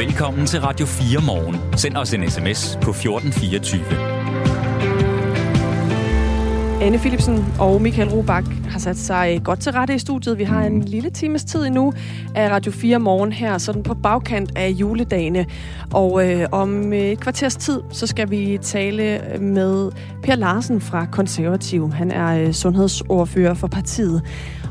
Velkommen til Radio 4 morgen. Send os en sms på 1424. Anne Philipsen og Michael Robach har sat sig godt til rette i studiet. Vi har en lille times tid endnu af Radio 4 morgen her, sådan på bagkant af juledagene. Og øh, om et kvarters tid, så skal vi tale med Per Larsen fra Konservativ. Han er øh, sundhedsordfører for partiet.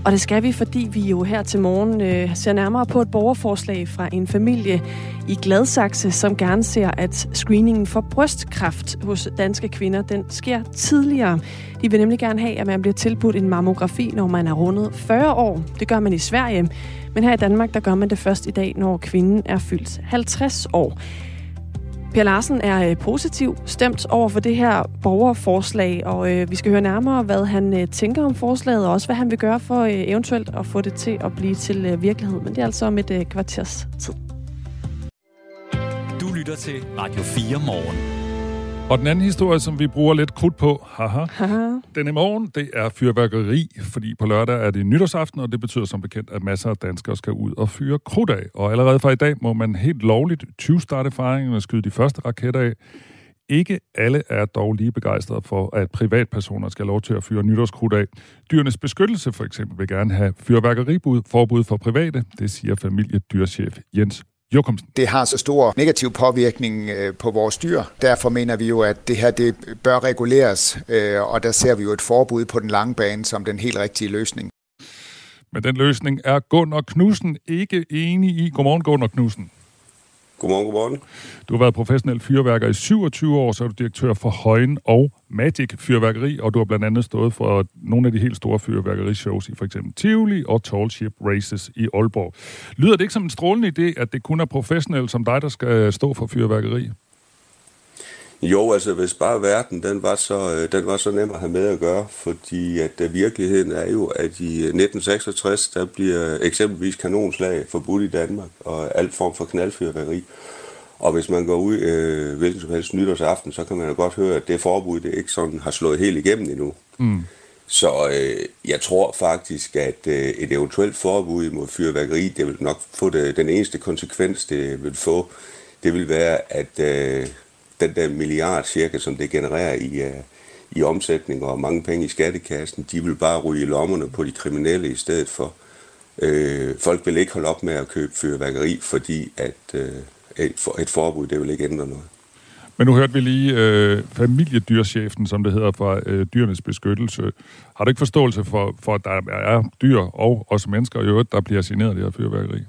Og det skal vi, fordi vi jo her til morgen øh, ser nærmere på et borgerforslag fra en familie i Gladsaxe, som gerne ser, at screeningen for brystkræft hos danske kvinder, den sker tidligere. De vil nemlig gerne have, at man bliver tilbudt en mammografi, når man er rundet 40 år. Det gør man i Sverige, men her i Danmark, der gør man det først i dag, når kvinden er fyldt 50 år. Per Larsen er øh, positiv stemt over for det her borgerforslag, og øh, vi skal høre nærmere, hvad han øh, tænker om forslaget, og også hvad han vil gøre for øh, eventuelt at få det til at blive til øh, virkelighed. Men det er altså om et øh, kvarters tid. Du lytter til Radio 4 morgen. Og den anden historie, som vi bruger lidt krudt på, haha, Haha. den i morgen, det er fyrværkeri, fordi på lørdag er det nytårsaften, og det betyder som bekendt, at masser af danskere skal ud og fyre krudt af. Og allerede fra i dag må man helt lovligt 20 starte fejringen og skyde de første raketter af. Ikke alle er dog lige begejstrede for, at privatpersoner skal have lov til at fyre nytårskrudt af. Dyrenes beskyttelse for eksempel vil gerne have fyrværkeribud forbud for private, det siger familiedyrchef Jens Jokumsen. Det har så stor negativ påvirkning øh, på vores dyr. Derfor mener vi jo, at det her det bør reguleres, øh, og der ser vi jo et forbud på den lange bane som den helt rigtige løsning. Men den løsning er Gunnar Knudsen ikke enig i. Godmorgen, Gunnar Knudsen. Godmorgen, godmorgen. Du har været professionel fyrværker i 27 år, så er du direktør for Højen og Magic Fyrværkeri, og du har blandt andet stået for nogle af de helt store fyrværkerishows i for eksempel Tivoli og Tall Ship Races i Aalborg. Lyder det ikke som en strålende idé, at det kun er professionelle som dig, der skal stå for fyrværkeri? Jo, altså hvis bare verden den var, så, øh, den var så nem at have med at gøre, fordi at uh, virkeligheden er jo, at i 1966, der bliver eksempelvis kanonslag forbudt i Danmark, og alt form for knaldfyrværkeri. Og hvis man går ud øh, hvilken som helst nytårsaften, så kan man jo godt høre, at det forbud det ikke sådan har slået helt igennem endnu. Mm. Så øh, jeg tror faktisk, at øh, et eventuelt forbud mod fyrværkeri, det vil nok få det, den eneste konsekvens, det vil få, det vil være, at øh, den der milliard cirka, som det genererer i, uh, i omsætning og mange penge i skattekassen, de vil bare ryge i lommerne på de kriminelle i stedet for. Uh, folk vil ikke holde op med at købe fyrværkeri, fordi at uh, et, for, et forbud, det vil ikke ændre noget. Men nu hørte vi lige øh, familiedyrchefen, som det hedder, fra øh, dyrenes beskyttelse. Har du ikke forståelse for, for, at der er dyr og også mennesker i øvrigt, der bliver generet af det her fyrværkeri?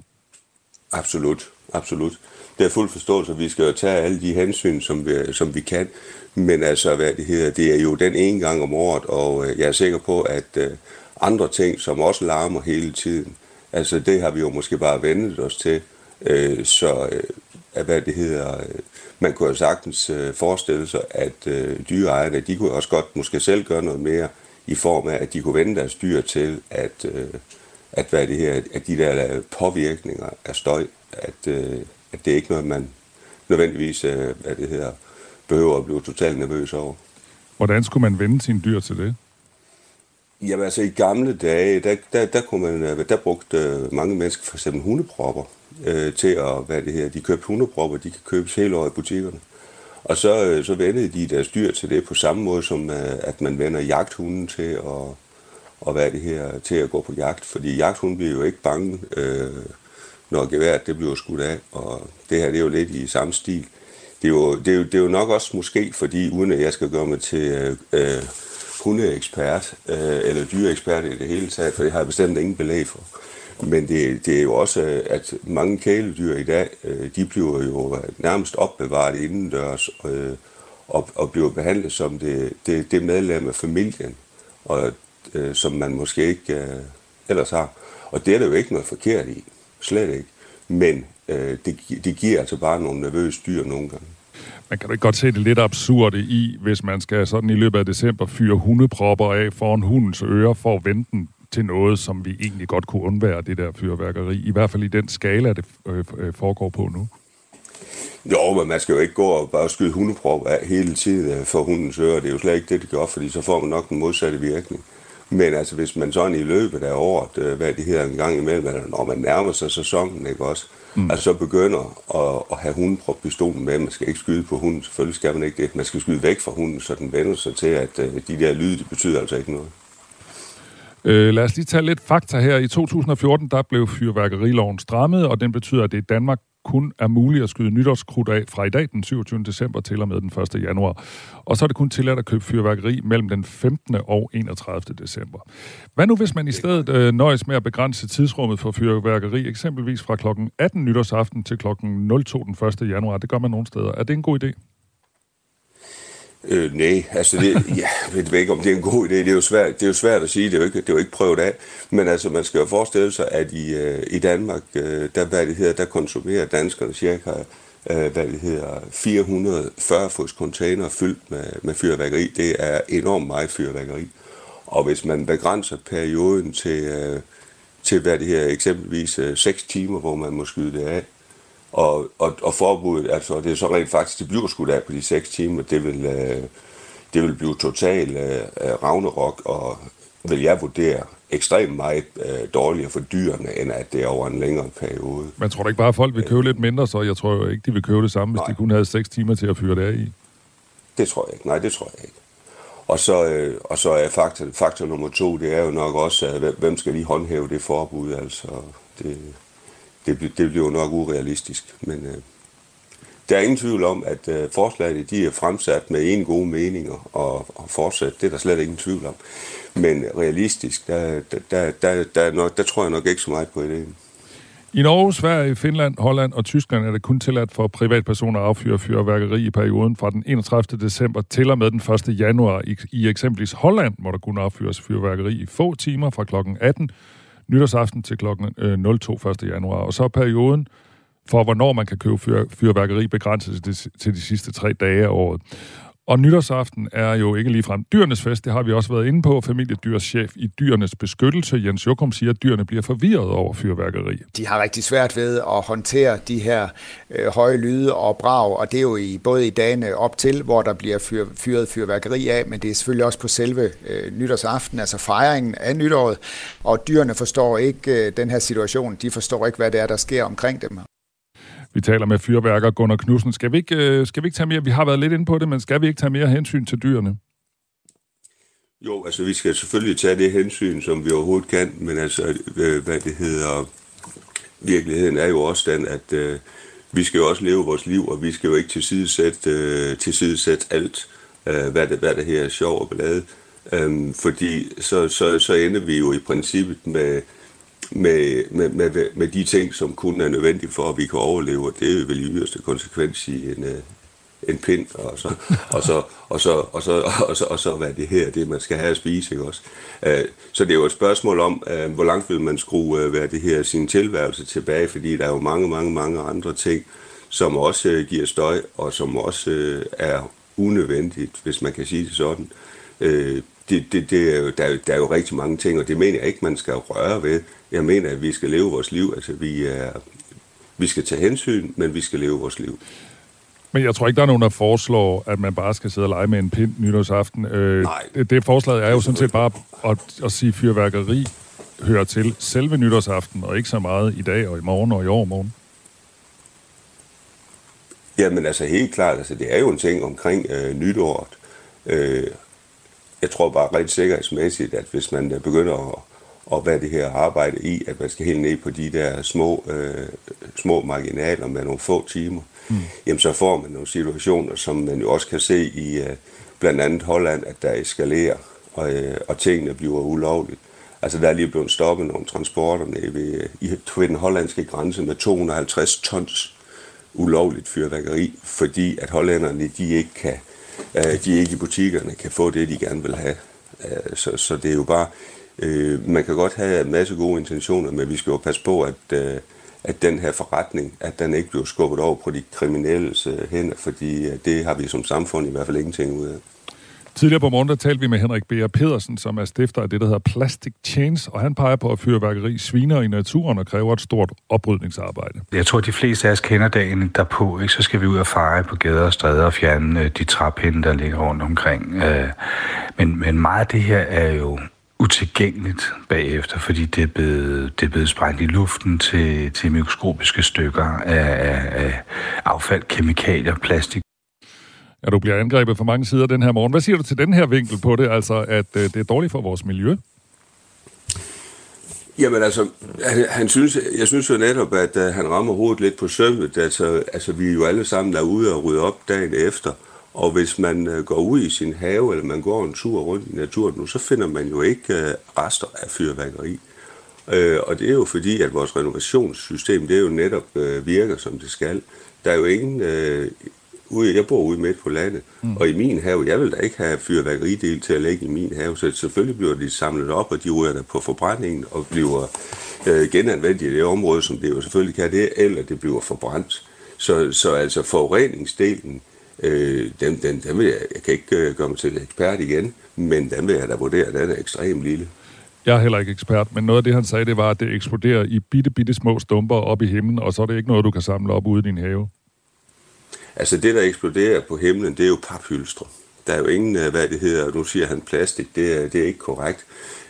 Absolut, absolut. Det er fuld forståelse, at vi skal jo tage alle de hensyn, som vi, som vi kan. Men altså, hvad det hedder, det er jo den ene gang om året, og øh, jeg er sikker på, at øh, andre ting, som også larmer hele tiden, altså det har vi jo måske bare vendet os til. Øh, så hvad det hedder, man kunne jo sagtens forestille sig, at dyreejerne, de kunne også godt måske selv gøre noget mere i form af, at de kunne vende deres dyr til, at, at, hvad det her, at de der påvirkninger af støj, at, øh, at det er ikke noget, man nødvendigvis øh, hvad det hedder, behøver at blive totalt nervøs over. Hvordan skulle man vende sine dyr til det? Jamen altså i gamle dage, der, der, der, kunne man, øh, der brugte øh, mange mennesker for eksempel hundepropper øh, til at, hvad det her, de købte hundepropper, de kan købes hele året i butikkerne. Og så, øh, så vendede de deres dyr til det på samme måde, som øh, at man vender jagthunden til at, og hvad det her, til at gå på jagt. Fordi jagthunden bliver jo ikke bange, øh, når geværet det bliver skudt af, og det her det er jo lidt i samme stil. Det er jo, det er jo, det er jo nok også måske, fordi uden at jeg skal gøre mig til øh, øh, hundeekspert, øh, eller dyreekspert i det hele taget, for det har jeg bestemt ingen belæg for. Men det, det er jo også, at mange kæledyr i dag, øh, de bliver jo nærmest opbevaret indendørs, øh, og, og bliver behandlet som det, det, det medlem af familien, og, øh, som man måske ikke øh, ellers har. Og det er der jo ikke noget forkert i. Slet ikke. Men øh, det, det giver altså bare nogle nervøse dyr nogle gange. Man kan da ikke godt se det lidt absurde i, hvis man skal sådan i løbet af december fyre hundepropper af foran hundens ører for at vente den til noget, som vi egentlig godt kunne undvære, det der fyrværkeri. I hvert fald i den skala, det øh, øh, foregår på nu. Jo, men man skal jo ikke gå og bare skyde hundepropper af hele tiden for hundens ører. Det er jo slet ikke det, det gør, fordi så får man nok den modsatte virkning. Men altså, hvis man sådan i løbet af året, øh, hvad det hedder en gang imellem, eller når man nærmer sig sæsonen, ikke også, mm. altså så begynder at, at have hunden på pistolen med. Man skal ikke skyde på hunden, selvfølgelig skal man ikke det. Man skal skyde væk fra hunden, så den vender sig til, at uh, de der lyde, de betyder altså ikke noget. Øh, lad os lige tage lidt fakta her. I 2014 der blev fyrværkeriloven strammet, og den betyder, at det i Danmark kun er muligt at skyde nytårskrudt af fra i dag, den 27. december, til og med den 1. januar. Og så er det kun tilladt at købe fyrværkeri mellem den 15. og 31. december. Hvad nu, hvis man i stedet øh, nøjes med at begrænse tidsrummet for fyrværkeri, eksempelvis fra klokken 18 nytårsaften til klokken 02 den 1. januar? Det gør man nogle steder. Er det en god idé? Øh, nej, altså det, ja, jeg ved ikke, om det er en god idé. Det er jo svært, det er jo svært at sige, det er, jo ikke, det er jo ikke prøvet af. Men altså, man skal jo forestille sig, at i, øh, i Danmark, øh, der, hvad det hedder, der konsumerer danskerne cirka øh, hvad det hedder, 440 fods container fyldt med, med fyrværkeri. Det er enormt meget fyrværkeri. Og hvis man begrænser perioden til, øh, til hvad det her, eksempelvis øh, 6 timer, hvor man må skyde det af, og, og, og forbuddet, altså det er så rent faktisk, det bliver skudt af på de 6 timer, det vil, øh, det vil blive totalt øh, ravnerok, og vil jeg vurdere ekstremt meget øh, dårligere for dyrene, end at det er over en længere periode. Men tror du ikke bare, at folk vil købe lidt mindre, så jeg tror jo ikke, de vil købe det samme, hvis Nej. de kun havde 6 timer til at fyre det af i? Det tror jeg ikke. Nej, det tror jeg ikke. Og så, øh, og så er faktor, faktor nummer to, det er jo nok også, at hvem skal lige håndhæve det forbud? Altså, det, det, det bliver jo nok urealistisk. Men øh, der er ingen tvivl om, at øh, forslagene de er fremsat med en god meninger og, og fortsat. Det er der slet ingen tvivl om. Men realistisk, der, der, der, der, der, nok, der tror jeg nok ikke så meget på ideen. I Norge, Sverige, Finland, Holland og Tyskland er det kun tilladt for privatpersoner at affyre fyrværkeri i perioden fra den 31. december til og med den 1. januar. I, i eksempelvis Holland må der kun affyres fyrværkeri i få timer fra kl. 18 nytårsaften til kl. 02 1. januar. Og så er perioden for, hvornår man kan købe fyr, fyrværkeri begrænset til, til de sidste tre dage af året. Og nytårsaften er jo ikke ligefrem dyrenes fest, det har vi også været inde på. Familiedyrschef i dyrenes beskyttelse, Jens Jokum, siger, at dyrene bliver forvirret over fyrværkeri. De har rigtig svært ved at håndtere de her øh, høje lyde og brag, og det er jo i, både i dagene op til, hvor der bliver fyr, fyret fyrværkeri af, men det er selvfølgelig også på selve øh, nytårsaften, altså fejringen af nytåret, og dyrene forstår ikke øh, den her situation, de forstår ikke, hvad det er, der sker omkring dem. Vi taler med fyrværker Gunnar Knudsen. Skal vi, ikke, øh, skal vi ikke tage mere, vi har været lidt inde på det, men skal vi ikke tage mere hensyn til dyrene? Jo, altså vi skal selvfølgelig tage det hensyn, som vi overhovedet kan, men altså, øh, hvad det hedder, virkeligheden er jo også den, at øh, vi skal jo også leve vores liv, og vi skal jo ikke tilsidesætte, øh, tilsidesætte alt, øh, hvad, det, hvad det her er sjov og blade. Øh, fordi så, så, så ender vi jo i princippet med med, med, med, med de ting, som kun er nødvendige for, at vi kan overleve, og det er vel i yderste konsekvens i en, øh, en pind, og så, og så, og så, og så, og så, og så hvad det her, det man skal have at spise, ikke også? Øh, så det er jo et spørgsmål om, øh, hvor langt vil man skrue hvad det her, sin tilværelse tilbage, fordi der er jo mange, mange, mange andre ting, som også giver støj, og som også er unødvendigt, hvis man kan sige det sådan det, det, det er jo, der, er, der er jo rigtig mange ting, og det mener jeg ikke, man skal røre ved. Jeg mener, at vi skal leve vores liv. Altså, vi, er, vi skal tage hensyn, men vi skal leve vores liv. Men jeg tror ikke, der er nogen, der foreslår, at man bare skal sidde og lege med en pind nytårsaften. Øh, Nej. Det, det forslaget er jo sådan set bare at, at sige, at fyrværkeri hører til selve nytårsaften, og ikke så meget i dag og i morgen og i overmorgen. Jamen altså helt klart, altså, det er jo en ting omkring øh, nytåret. Øh, jeg tror bare rent sikkerhedsmæssigt, at hvis man øh, begynder at, at hvad det her arbejde i, at man skal helt ned på de der små, øh, små marginaler med nogle få timer, mm. jamen så får man nogle situationer, som man jo også kan se i øh, blandt andet Holland, at der eskalerer, og, øh, og tingene bliver ulovligt. Altså der er lige blevet stoppet nogle transporter nede ved, i, ved den hollandske grænse med 250 tons ulovligt fyrværkeri, fordi at hollænderne de ikke kan øh, de ikke i butikkerne kan få det, de gerne vil have. Øh, så, så det er jo bare, øh, man kan godt have en masse gode intentioner, men vi skal jo passe på, at, øh, at den her forretning, at den ikke bliver skubbet over på de kriminelle øh, hænder, fordi øh, det har vi som samfund i hvert fald ingenting ud af. Tidligere på morgen, der talte vi med Henrik B. Pedersen, som er stifter af det, der hedder Plastic Chains, og han peger på, at fyrværkeri sviner i naturen og kræver et stort oprydningsarbejde. Jeg tror, de fleste af os kender dagen derpå, ikke? så skal vi ud og fejre på gader og stræder og fjerne øh, de træpinde, der ligger rundt omkring. Øh. Men, men meget af det her er jo utilgængeligt bagefter, fordi det er blevet, det er blevet sprængt i luften til, til mikroskopiske stykker af, af, af affald, kemikalier, plastik. Ja, du bliver angrebet fra mange sider den her morgen. Hvad siger du til den her vinkel på det, altså at øh, det er dårligt for vores miljø? Jamen altså, han, han synes, jeg synes jo netop, at uh, han rammer hovedet lidt på sømmet. Altså, altså, vi er jo alle sammen derude og rydder op dagen efter. Og hvis man uh, går ud i sin have, eller man går en tur rundt i naturen nu, så finder man jo ikke uh, rester af fyrværkeri. Øh, og det er jo fordi, at vores renovationssystem, det er jo netop øh, virker, som det skal. Der er jo ingen øh, ude, jeg bor ude midt på landet, mm. og i min have, jeg vil da ikke have fyrværkeridel til at lægge i min have, så selvfølgelig bliver de samlet op, og de ryger der på forbrændingen og bliver øh, genanvendt i det område, som det jo selvfølgelig kan det, eller det bliver forbrændt. Så, så altså forureningsdelen, øh, den, den, den vil jeg, jeg kan ikke øh, gøre mig til ekspert igen, men den vil jeg da vurdere, den er ekstremt lille. Jeg er heller ikke ekspert, men noget af det, han sagde, det var, at det eksploderer i bitte, bitte små stumper op i himlen, og så er det ikke noget, du kan samle op ude i din have. Altså det, der eksploderer på himlen, det er jo paphylstre. Der er jo ingen, øh, hvad det hedder, nu siger han plastik, det er, det er ikke korrekt.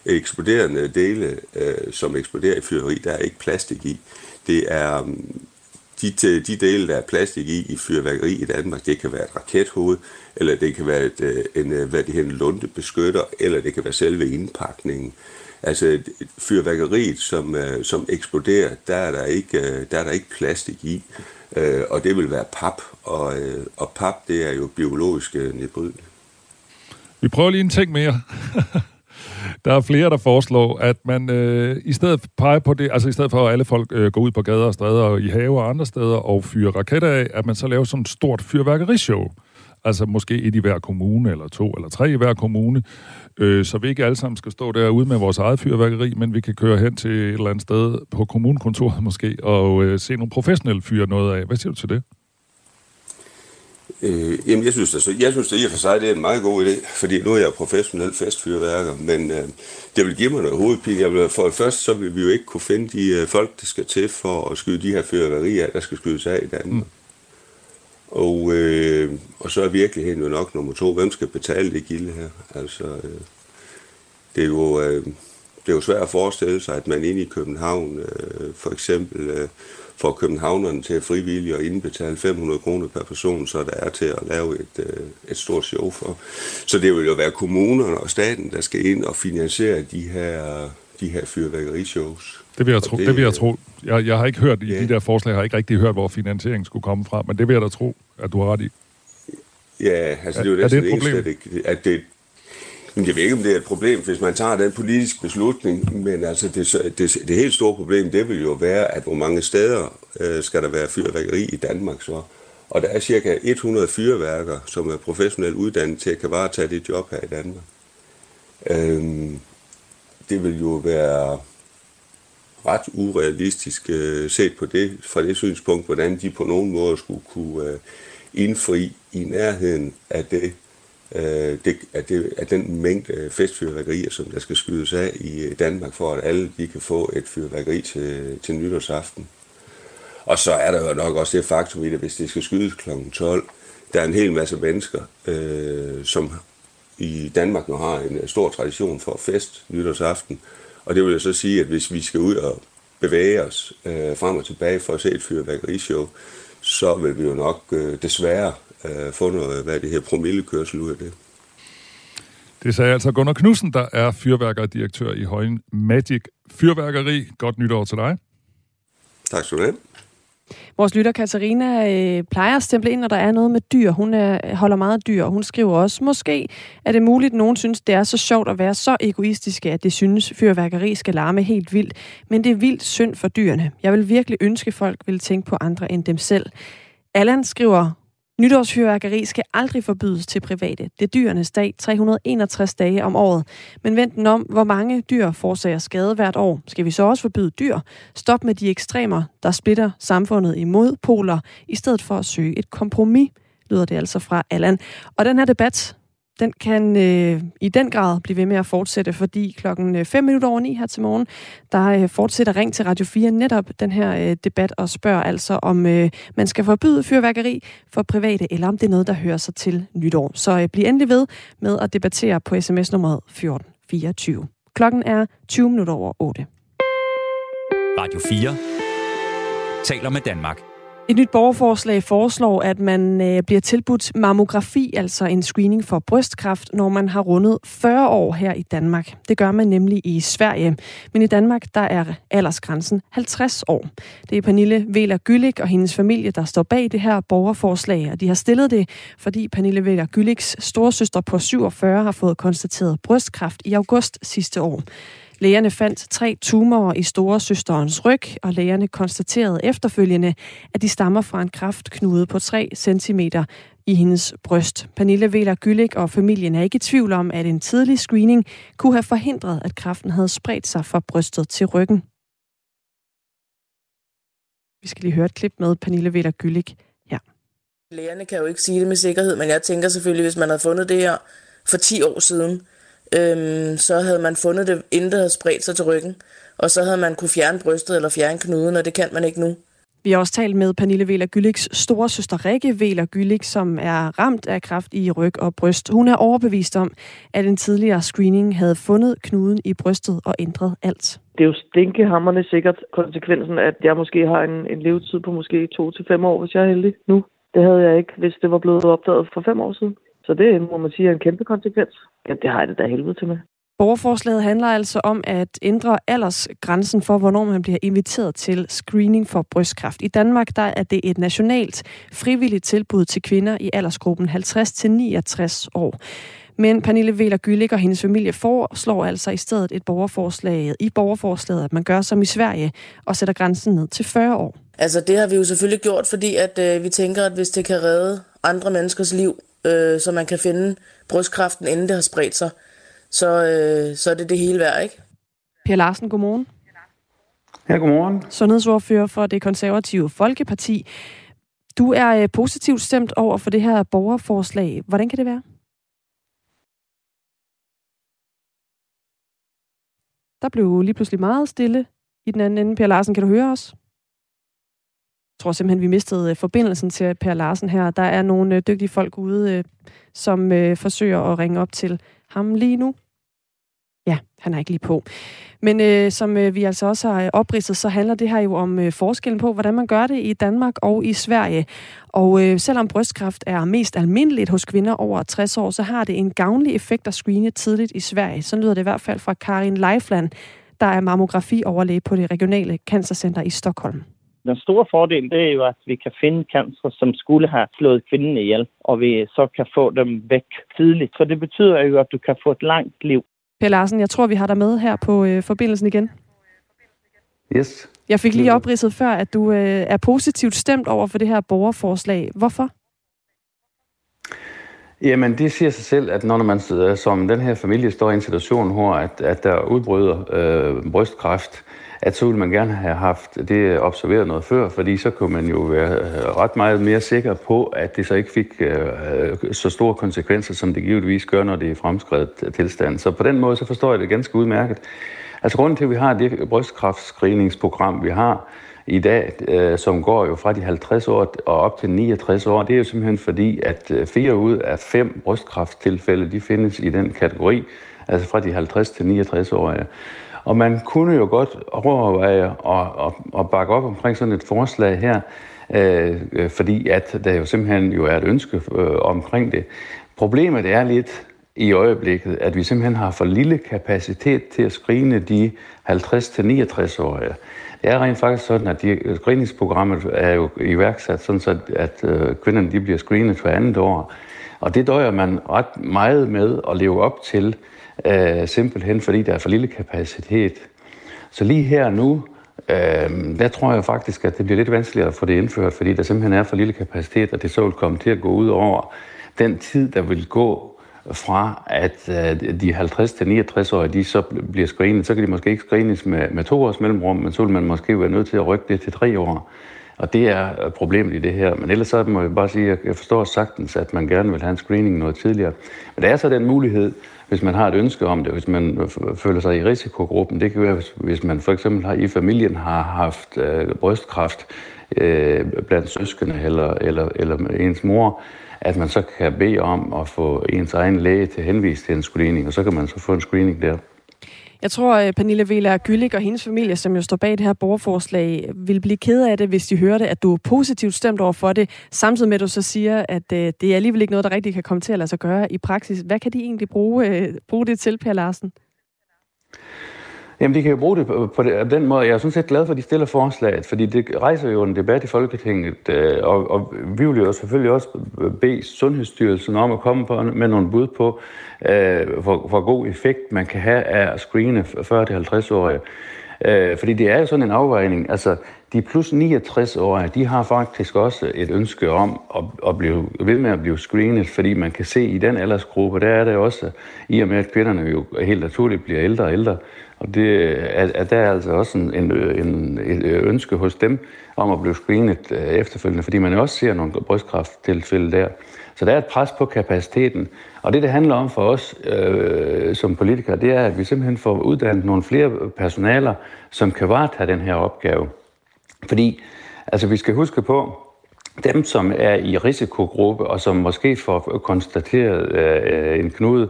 Eksploderende dele, øh, som eksploderer i fyrværkeri, der er ikke plastik i. Det er mm, de, de dele, der er plastik i i fyrværkeri i Danmark, det kan være et rakethoved, eller det kan være et, øh, en, øh, hvad det hedder, en lundebeskytter, eller det kan være selve indpakningen. Altså fyrværkeriet, som, som eksploderer, der er der ikke, der er der ikke plastik i øh, og det vil være pap, og, øh, og pap, det er jo biologisk øh, nedbrydeligt. Vi prøver lige en ting mere. der er flere, der foreslår, at man øh, i stedet peger på det, altså i stedet for at alle folk øh, går ud på gader og stræder og i have og andre steder og fyrer raketter af, at man så laver sådan et stort fyrværkerishow. Altså måske et i hver kommune, eller to eller tre i hver kommune, øh, så vi ikke alle sammen skal stå derude med vores eget fyrværkeri, men vi kan køre hen til et eller andet sted på kommunekontoret måske, og øh, se nogle professionelle fyre noget af. Hvad siger du til det? Øh, jamen, jeg synes, altså, jeg synes det i og for sig, det er en meget god idé, fordi nu er jeg professionel festfyrværker, men øh, det vil give mig noget hovedpine. Jeg vil, for det første, så vil vi jo ikke kunne finde de øh, folk, der skal til for at skyde de her fyrværkerier, der skal skydes af i Danmark. Mm. Og, øh, og så er virkeligheden jo nok nummer to. Hvem skal betale det gilde her? Altså, øh, det, er jo, øh, det er jo svært at forestille sig, at man inde i København øh, for eksempel øh, får københavnerne til at frivillige og indbetale 500 kroner per person, så der er til at lave et, øh, et stort show for. Så det vil jo være kommunerne og staten, der skal ind og finansiere de her, de her fyrværkerishows. Det vil jeg tro. Det, det vil jeg tro. Jeg, jeg har ikke hørt i ja. de der forslag, jeg har ikke rigtig hørt, hvor finansieringen skulle komme fra, men det vil jeg da tro, at du har ret i. Ja, altså det er jo er, er det? Eneste, at det, at det, jeg ved ikke, om det er et problem, hvis man tager den politiske beslutning, men altså det, det, det helt store problem, det vil jo være, at hvor mange steder øh, skal der være fyrværkeri i Danmark så. Og der er cirka 100 fyrværker, som er professionelt uddannet til at kan varetage det job her i Danmark. Øhm, det vil jo være ret urealistisk øh, set på det, fra det synspunkt, hvordan de på nogen måde skulle kunne øh, indfri i nærheden af det, øh, det, af, det, af den mængde øh, festfyrværkerier, som der skal skydes af i øh, Danmark, for at alle de kan få et fyrværkeri til, til nytårsaften. Og så er der jo nok også det faktum i det, hvis det skal skydes kl. 12, der er en hel masse mennesker, øh, som i Danmark nu har en stor tradition for fest nytårsaften, og det vil jeg så sige, at hvis vi skal ud og bevæge os øh, frem og tilbage for at se et fyrværkerishow, så vil vi jo nok øh, desværre øh, få noget, hvad det her promillekørsel ud af det. Det sagde altså Gunnar Knudsen, der er fyrværkerdirektør i Højen Magic Fyrværkeri. Godt nytår til dig. Tak skal du have. Vores lytter Katarina øh, plejer at stemple ind, når der er noget med dyr. Hun er, holder meget dyr, og hun skriver også, måske er det muligt, at nogen synes, det er så sjovt at være så egoistiske, at det synes, fyrværkeri skal larme helt vildt. Men det er vildt synd for dyrene. Jeg vil virkelig ønske, folk vil tænke på andre end dem selv. Allan skriver, Nytårsfyrværkeri skal aldrig forbydes til private. Det er dyrenes dag 361 dage om året. Men vent den om, hvor mange dyr forårsager skade hvert år. Skal vi så også forbyde dyr? Stop med de ekstremer, der splitter samfundet i modpoler, i stedet for at søge et kompromis, lyder det altså fra Allan. Og den her debat, den kan øh, i den grad blive ved med at fortsætte, fordi klokken øh, 5 minutter over 9 her til morgen, der øh, fortsætter Ring til Radio 4 netop den her øh, debat og spørger altså, om øh, man skal forbyde fyrværkeri for private, eller om det er noget, der hører sig til nytår. Så øh, bliv endelig ved med at debattere på sms nummeret 1424. Klokken er 20 minutter over 8. Radio 4 taler med Danmark. Et nyt borgerforslag foreslår, at man øh, bliver tilbudt mammografi, altså en screening for brystkræft, når man har rundet 40 år her i Danmark. Det gør man nemlig i Sverige. Men i Danmark, der er aldersgrænsen 50 år. Det er Pernille Veler Gyllik og hendes familie, der står bag det her borgerforslag, og de har stillet det, fordi Pernille Veler Gylliks storsøster på 47 har fået konstateret brystkræft i august sidste år. Lægerne fandt tre tumorer i store søsterens ryg, og lægerne konstaterede efterfølgende, at de stammer fra en kraftknude på 3 cm i hendes bryst. Pernille Veler Gyllik og familien er ikke i tvivl om, at en tidlig screening kunne have forhindret, at kræften havde spredt sig fra brystet til ryggen. Vi skal lige høre et klip med Pernille Veler Gyllik her. Lægerne kan jo ikke sige det med sikkerhed, men jeg tænker selvfølgelig, hvis man havde fundet det her for 10 år siden, øhm, så havde man fundet det, inden det havde spredt sig til ryggen. Og så havde man kunne fjerne brystet eller fjerne knuden, og det kan man ikke nu. Vi har også talt med Pernille Veler Gylliks store søster Rikke Veler Gyllik, som er ramt af kræft i ryg og bryst. Hun er overbevist om, at en tidligere screening havde fundet knuden i brystet og ændret alt. Det er jo stinkehammerne sikkert konsekvensen, at jeg måske har en, en levetid på måske to til fem år, hvis jeg er heldig nu. Det havde jeg ikke, hvis det var blevet opdaget for fem år siden. Så det må man sige er en kæmpe konsekvens. Ja, det har jeg det da helvede til med. Borgerforslaget handler altså om at ændre aldersgrænsen for, hvornår man bliver inviteret til screening for brystkræft. I Danmark der er det et nationalt frivilligt tilbud til kvinder i aldersgruppen 50-69 år. Men Pernille Veler Gyllik og hendes familie foreslår altså i stedet et borgerforslag i borgerforslaget, at man gør som i Sverige og sætter grænsen ned til 40 år. Altså det har vi jo selvfølgelig gjort, fordi at øh, vi tænker, at hvis det kan redde andre menneskers liv, øh, så man kan finde brystkræften, inden det har spredt sig, så, øh, så er det det hele værd, ikke? Per Larsen, godmorgen. Ja, godmorgen. Sundhedsordfører for det konservative Folkeparti. Du er øh, positivt stemt over for det her borgerforslag. Hvordan kan det være? Der blev lige pludselig meget stille i den anden ende. Per Larsen, kan du høre os? Jeg tror simpelthen, vi mistede øh, forbindelsen til Per Larsen her. Der er nogle øh, dygtige folk ude, øh, som forsøger at ringe op til ham lige nu. Ja, han er ikke lige på. Men øh, som øh, vi altså også har opridset, så handler det her jo om øh, forskellen på, hvordan man gør det i Danmark og i Sverige. Og øh, selvom brystkræft er mest almindeligt hos kvinder over 60 år, så har det en gavnlig effekt at screene tidligt i Sverige. Så lyder det i hvert fald fra Karin Leifland, der er mammografi-overlæge på det regionale cancercenter i Stockholm. Den store fordel, det er jo, at vi kan finde cancer, som skulle have slået kvinden ihjel, og vi så kan få dem væk tidligt. Så det betyder jo, at du kan få et langt liv. Per Larsen, jeg tror, vi har dig med her på øh, forbindelsen igen. Yes. Jeg fik lige opridset før, at du øh, er positivt stemt over for det her borgerforslag. Hvorfor? Jamen, det siger sig selv, at når man øh, som den her familie står i en situation, hvor at, at der udbryder øh, brystkræft, at så ville man gerne have haft det observeret noget før, fordi så kunne man jo være øh, ret meget mere sikker på, at det så ikke fik øh, øh, så store konsekvenser, som det givetvis gør, når det er fremskrevet tilstand. Så på den måde, så forstår jeg det ganske udmærket. Altså grunden til, at vi har det brystkræftscreeningsprogram, vi har i dag, øh, som går jo fra de 50 år og op til 69 år, det er jo simpelthen fordi, at øh, fire ud af fem brystkræfttilfælde, de findes i den kategori, altså fra de 50 til 69 år. Og man kunne jo godt overveje at, at, at bakke op omkring sådan et forslag her, øh, fordi at der jo simpelthen jo er et ønske øh, omkring det. Problemet er lidt i øjeblikket, at vi simpelthen har for lille kapacitet til at screene de 50-69-årige. Det er rent faktisk sådan, at de, screeningsprogrammet er jo iværksat sådan, så at øh, kvinderne de bliver screenet for andet år. Og det døjer man ret meget med at leve op til, øh, simpelthen fordi der er for lille kapacitet. Så lige her nu, øh, der tror jeg faktisk, at det bliver lidt vanskeligere at få det indført, fordi der simpelthen er for lille kapacitet, og det så vil komme til at gå ud over den tid, der vil gå fra, at øh, de 50-69-årige, de så bliver screenet, så kan de måske ikke screenes med, med to års mellemrum, men så vil man måske være nødt til at rykke det til tre år. Og det er øh, problemet i det her. Men ellers så må jeg bare sige, at jeg forstår sagtens, at man gerne vil have en screening noget tidligere. Men der er så den mulighed, hvis man har et ønske om det, hvis man føler sig i risikogruppen. Det kan være, hvis, hvis man for eksempel har, i familien har haft øh, brystkræft øh, blandt søskende eller, eller, eller ens mor, at man så kan bede om at få ens egen læge til at henvise til en screening, og så kan man så få en screening der. Jeg tror, at Pernille Vela Gyllik og hendes familie, som jo står bag det her borgerforslag, vil blive ked af det, hvis de hører det, at du er positivt stemt over for det, samtidig med at du så siger, at øh, det er alligevel ikke noget, der rigtig kan komme til at lade sig gøre i praksis. Hvad kan de egentlig bruge, øh, bruge det til, Per Larsen? Jamen, de kan jo bruge det på, på den måde. Jeg er sådan set glad for, at de stiller forslaget, fordi det rejser jo en debat i Folketinget, øh, og, og vi vil jo selvfølgelig også bede Sundhedsstyrelsen om at komme på, med nogle bud på, øh, hvor, hvor god effekt man kan have af at screene 40-50-årige. Øh, fordi det er jo sådan en afvejning. Altså, de plus 69-årige, de har faktisk også et ønske om at, at blive ved med at blive screenet, fordi man kan se i den aldersgruppe, der er det også, i og med at kvinderne jo helt naturligt bliver ældre og ældre, og det er, at der er altså også en, en, et ønske hos dem om at blive screenet øh, efterfølgende, fordi man jo også ser nogle brystkræfttilfælde der. Så der er et pres på kapaciteten. Og det, det handler om for os øh, som politikere, det er, at vi simpelthen får uddannet nogle flere personaler, som kan varetage den her opgave. Fordi altså, vi skal huske på, dem, som er i risikogruppe, og som måske får konstateret øh, en knude,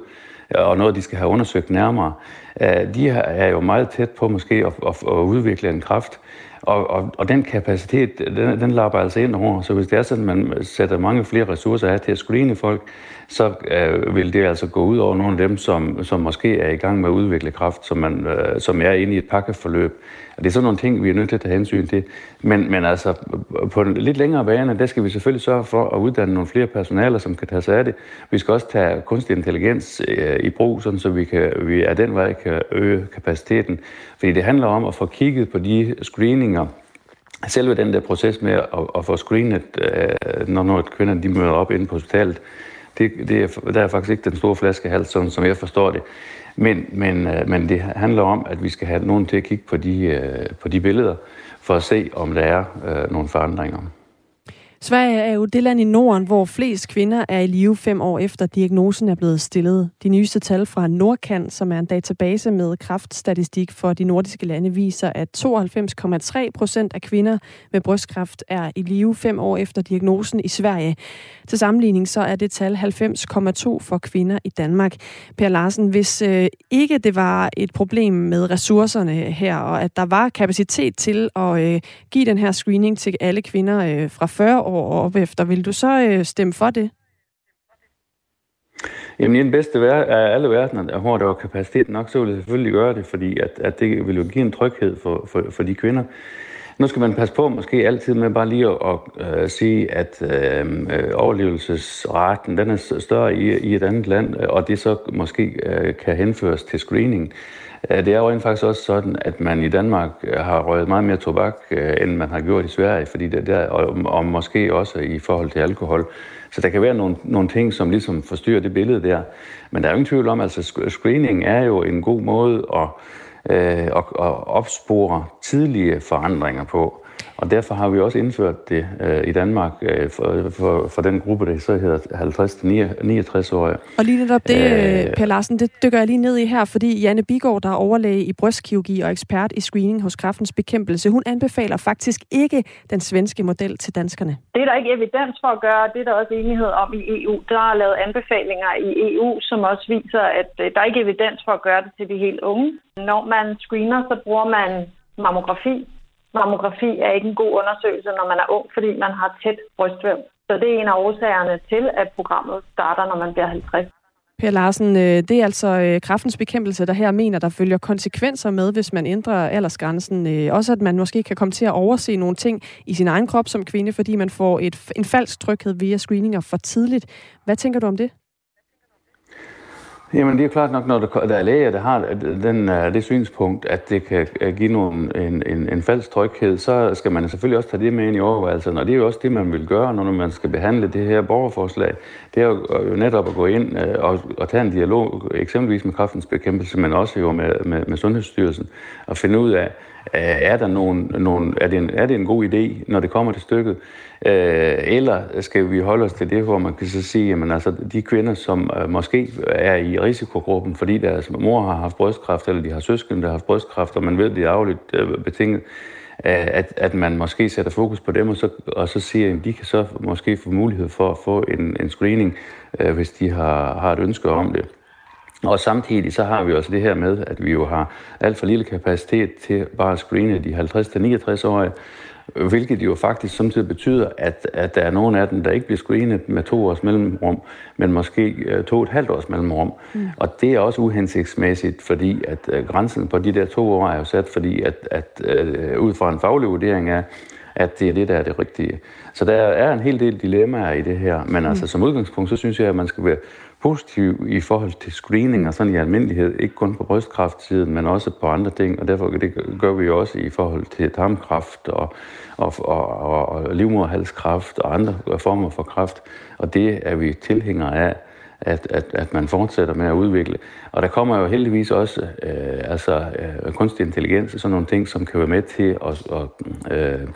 øh, og noget, de skal have undersøgt nærmere, øh, de er jo meget tæt på måske at, at, at udvikle en kraft. Og, og, og den kapacitet, den, den lapper altså ind over. Så hvis det er sådan, at man sætter mange flere ressourcer af til at screene folk, så øh, vil det altså gå ud over nogle af dem, som, som måske er i gang med at udvikle kraft, som, man, øh, som er inde i et pakkeforløb. Og det er sådan nogle ting, vi er nødt til at tage hensyn til. Men, men altså, på en lidt længere bane, der skal vi selvfølgelig sørge for at uddanne nogle flere personaler, som kan tage sig af det. Vi skal også tage kunstig intelligens øh, i brug, sådan så vi, kan, vi af den vej kan øge kapaciteten. Fordi det handler om at få kigget på de screeninger, selve den der proces med at, at få screenet, øh, når, når kvinder de møder op inde på hospitalet, det, det er, der er faktisk ikke den store flaskehals, sådan som jeg forstår det. Men, men, øh, men det handler om, at vi skal have nogen til at kigge på de, øh, på de billeder, for at se, om der er øh, nogle forandringer. Sverige er jo det land i Norden, hvor flest kvinder er i live fem år efter diagnosen er blevet stillet. De nyeste tal fra Nordkan, som er en database med kraftstatistik for de nordiske lande, viser, at 92,3 procent af kvinder med brystkræft er i live fem år efter diagnosen i Sverige. Til sammenligning så er det tal 90,2 for kvinder i Danmark. Per Larsen, hvis øh, ikke det var et problem med ressourcerne her, og at der var kapacitet til at øh, give den her screening til alle kvinder øh, fra 40 år og op efter, vil du så øh, stemme for det? Jamen i den bedste af alle verdener, hvor der var kapacitet nok, så ville jeg selvfølgelig gøre det, fordi at, at det ville jo give en tryghed for, for, for de kvinder. Nu skal man passe på måske altid med bare lige at, at at sige, at øh, øh, overlevelsesraten den er større i, i et andet land, og det så måske øh, kan henføres til screening. Øh, det er jo rent faktisk også sådan, at man i Danmark øh, har røget meget mere tobak, øh, end man har gjort i Sverige, fordi det der, og, og måske også i forhold til alkohol. Så der kan være nogle, nogle ting, som ligesom forstyrrer det billede der. Men der er jo ingen tvivl om, at altså screening er jo en god måde at øh, og, og opspore tidlige forandringer på. Og derfor har vi også indført det øh, i Danmark øh, for, for, for den gruppe, der så hedder 50-69-årige. Og lige netop det, øh, Per Larsen, det dykker jeg lige ned i her, fordi Janne Bigård, der er overlæge i brystkirurgi og ekspert i screening hos kraftens bekæmpelse, hun anbefaler faktisk ikke den svenske model til danskerne. Det er der ikke evidens for at gøre, det er der også enighed om i EU. Der er lavet anbefalinger i EU, som også viser, at øh, der er ikke evidens for at gøre det til de helt unge. Når man screener, så bruger man mammografi, mammografi er ikke en god undersøgelse, når man er ung, fordi man har tæt brystvæv. Så det er en af årsagerne til, at programmet starter, når man bliver 50. Per Larsen, øh, det er altså øh, kraftens bekæmpelse, der her mener, der følger konsekvenser med, hvis man ændrer aldersgrænsen. Øh, også at man måske kan komme til at overse nogle ting i sin egen krop som kvinde, fordi man får et, en falsk tryghed via screeninger for tidligt. Hvad tænker du om det? Jamen det er klart nok, når der er læger, der har den, øh, det synspunkt, at det kan øh, give nogle, en, en, en falsk tryghed, så skal man selvfølgelig også tage det med ind i overvejelsen. Og det er jo også det, man vil gøre, når man skal behandle det her borgerforslag. Det er jo øh, netop at gå ind og, og tage en dialog, eksempelvis med kraftens bekæmpelse, men også jo med, med, med Sundhedsstyrelsen, og finde ud af, er, der nogen, nogen, er, det en, er det en god idé, når det kommer til stykket? Øh, eller skal vi holde os til det, hvor man kan så sige, at altså, de kvinder, som øh, måske er i risikogruppen, fordi deres mor har haft brystkræft, eller de har søskende, der har haft brystkræft, og man ved, at det er afligt øh, betinget, at, at man måske sætter fokus på dem, og så, og så siger, at de kan så måske få mulighed for at få en, en screening, øh, hvis de har, har et ønske om det. Og samtidig så har vi også det her med, at vi jo har alt for lille kapacitet til bare at screene de 50-69-årige, hvilket jo faktisk samtidig betyder, at, at der er nogle af dem, der ikke bliver screenet med to års mellemrum, men måske øh, to og et halvt års mellemrum. Mm. Og det er også uhensigtsmæssigt, fordi at uh, grænsen på de der to år er jo sat, fordi at, at uh, ud fra en faglig vurdering er, at det er det, der er det rigtige. Så der er en hel del dilemmaer i det her, men mm. altså som udgangspunkt, så synes jeg, at man skal være positiv i forhold til screening og sådan i almindelighed, ikke kun på brystkræftsiden, men også på andre ting, og derfor det gør vi jo også i forhold til tarmkræft og, og, og, og, og livmoderhalskræft og andre former for kræft, og det er vi tilhængere af at, at, at man fortsætter med at udvikle. Og der kommer jo heldigvis også øh, altså, øh, kunstig intelligens og sådan nogle ting, som kan være med til at, at øh,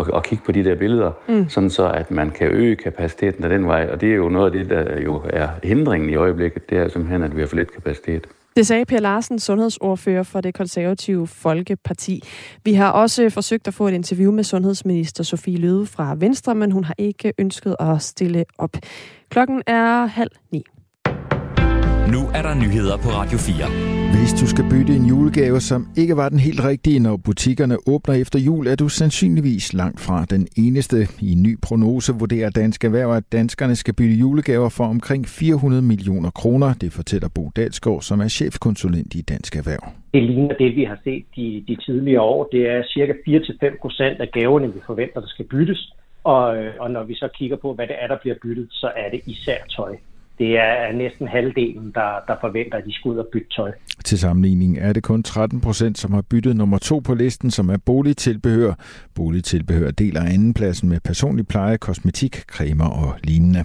og, og kigge på de der billeder, mm. sådan så at man kan øge kapaciteten af den vej. Og det er jo noget af det, der jo er hindringen i øjeblikket, det er simpelthen, at vi har for lidt kapacitet. Det sagde Per Larsen, sundhedsordfører for det konservative Folkeparti. Vi har også forsøgt at få et interview med sundhedsminister Sofie Løde fra Venstre, men hun har ikke ønsket at stille op. Klokken er halv ni. Nu er der nyheder på Radio 4. Hvis du skal bytte en julegave, som ikke var den helt rigtige, når butikkerne åbner efter jul, er du sandsynligvis langt fra den eneste. I en ny prognose vurderer Danske Erhverv, at danskerne skal bytte julegaver for omkring 400 millioner kroner. Det fortæller Bo Dalsgaard, som er chefkonsulent i Danske Erhverv. Det ligner det, vi har set de, de tidligere år. Det er cirka 4-5 procent af gaverne, vi forventer, der skal byttes. Og, øh, og når vi så kigger på, hvad det er, der bliver byttet, så er det især tøj det er næsten halvdelen, der, der forventer, at de skal ud og bytte tøj. Til sammenligning er det kun 13 procent, som har byttet nummer to på listen, som er boligtilbehør. Boligtilbehør deler andenpladsen med personlig pleje, kosmetik, cremer og lignende.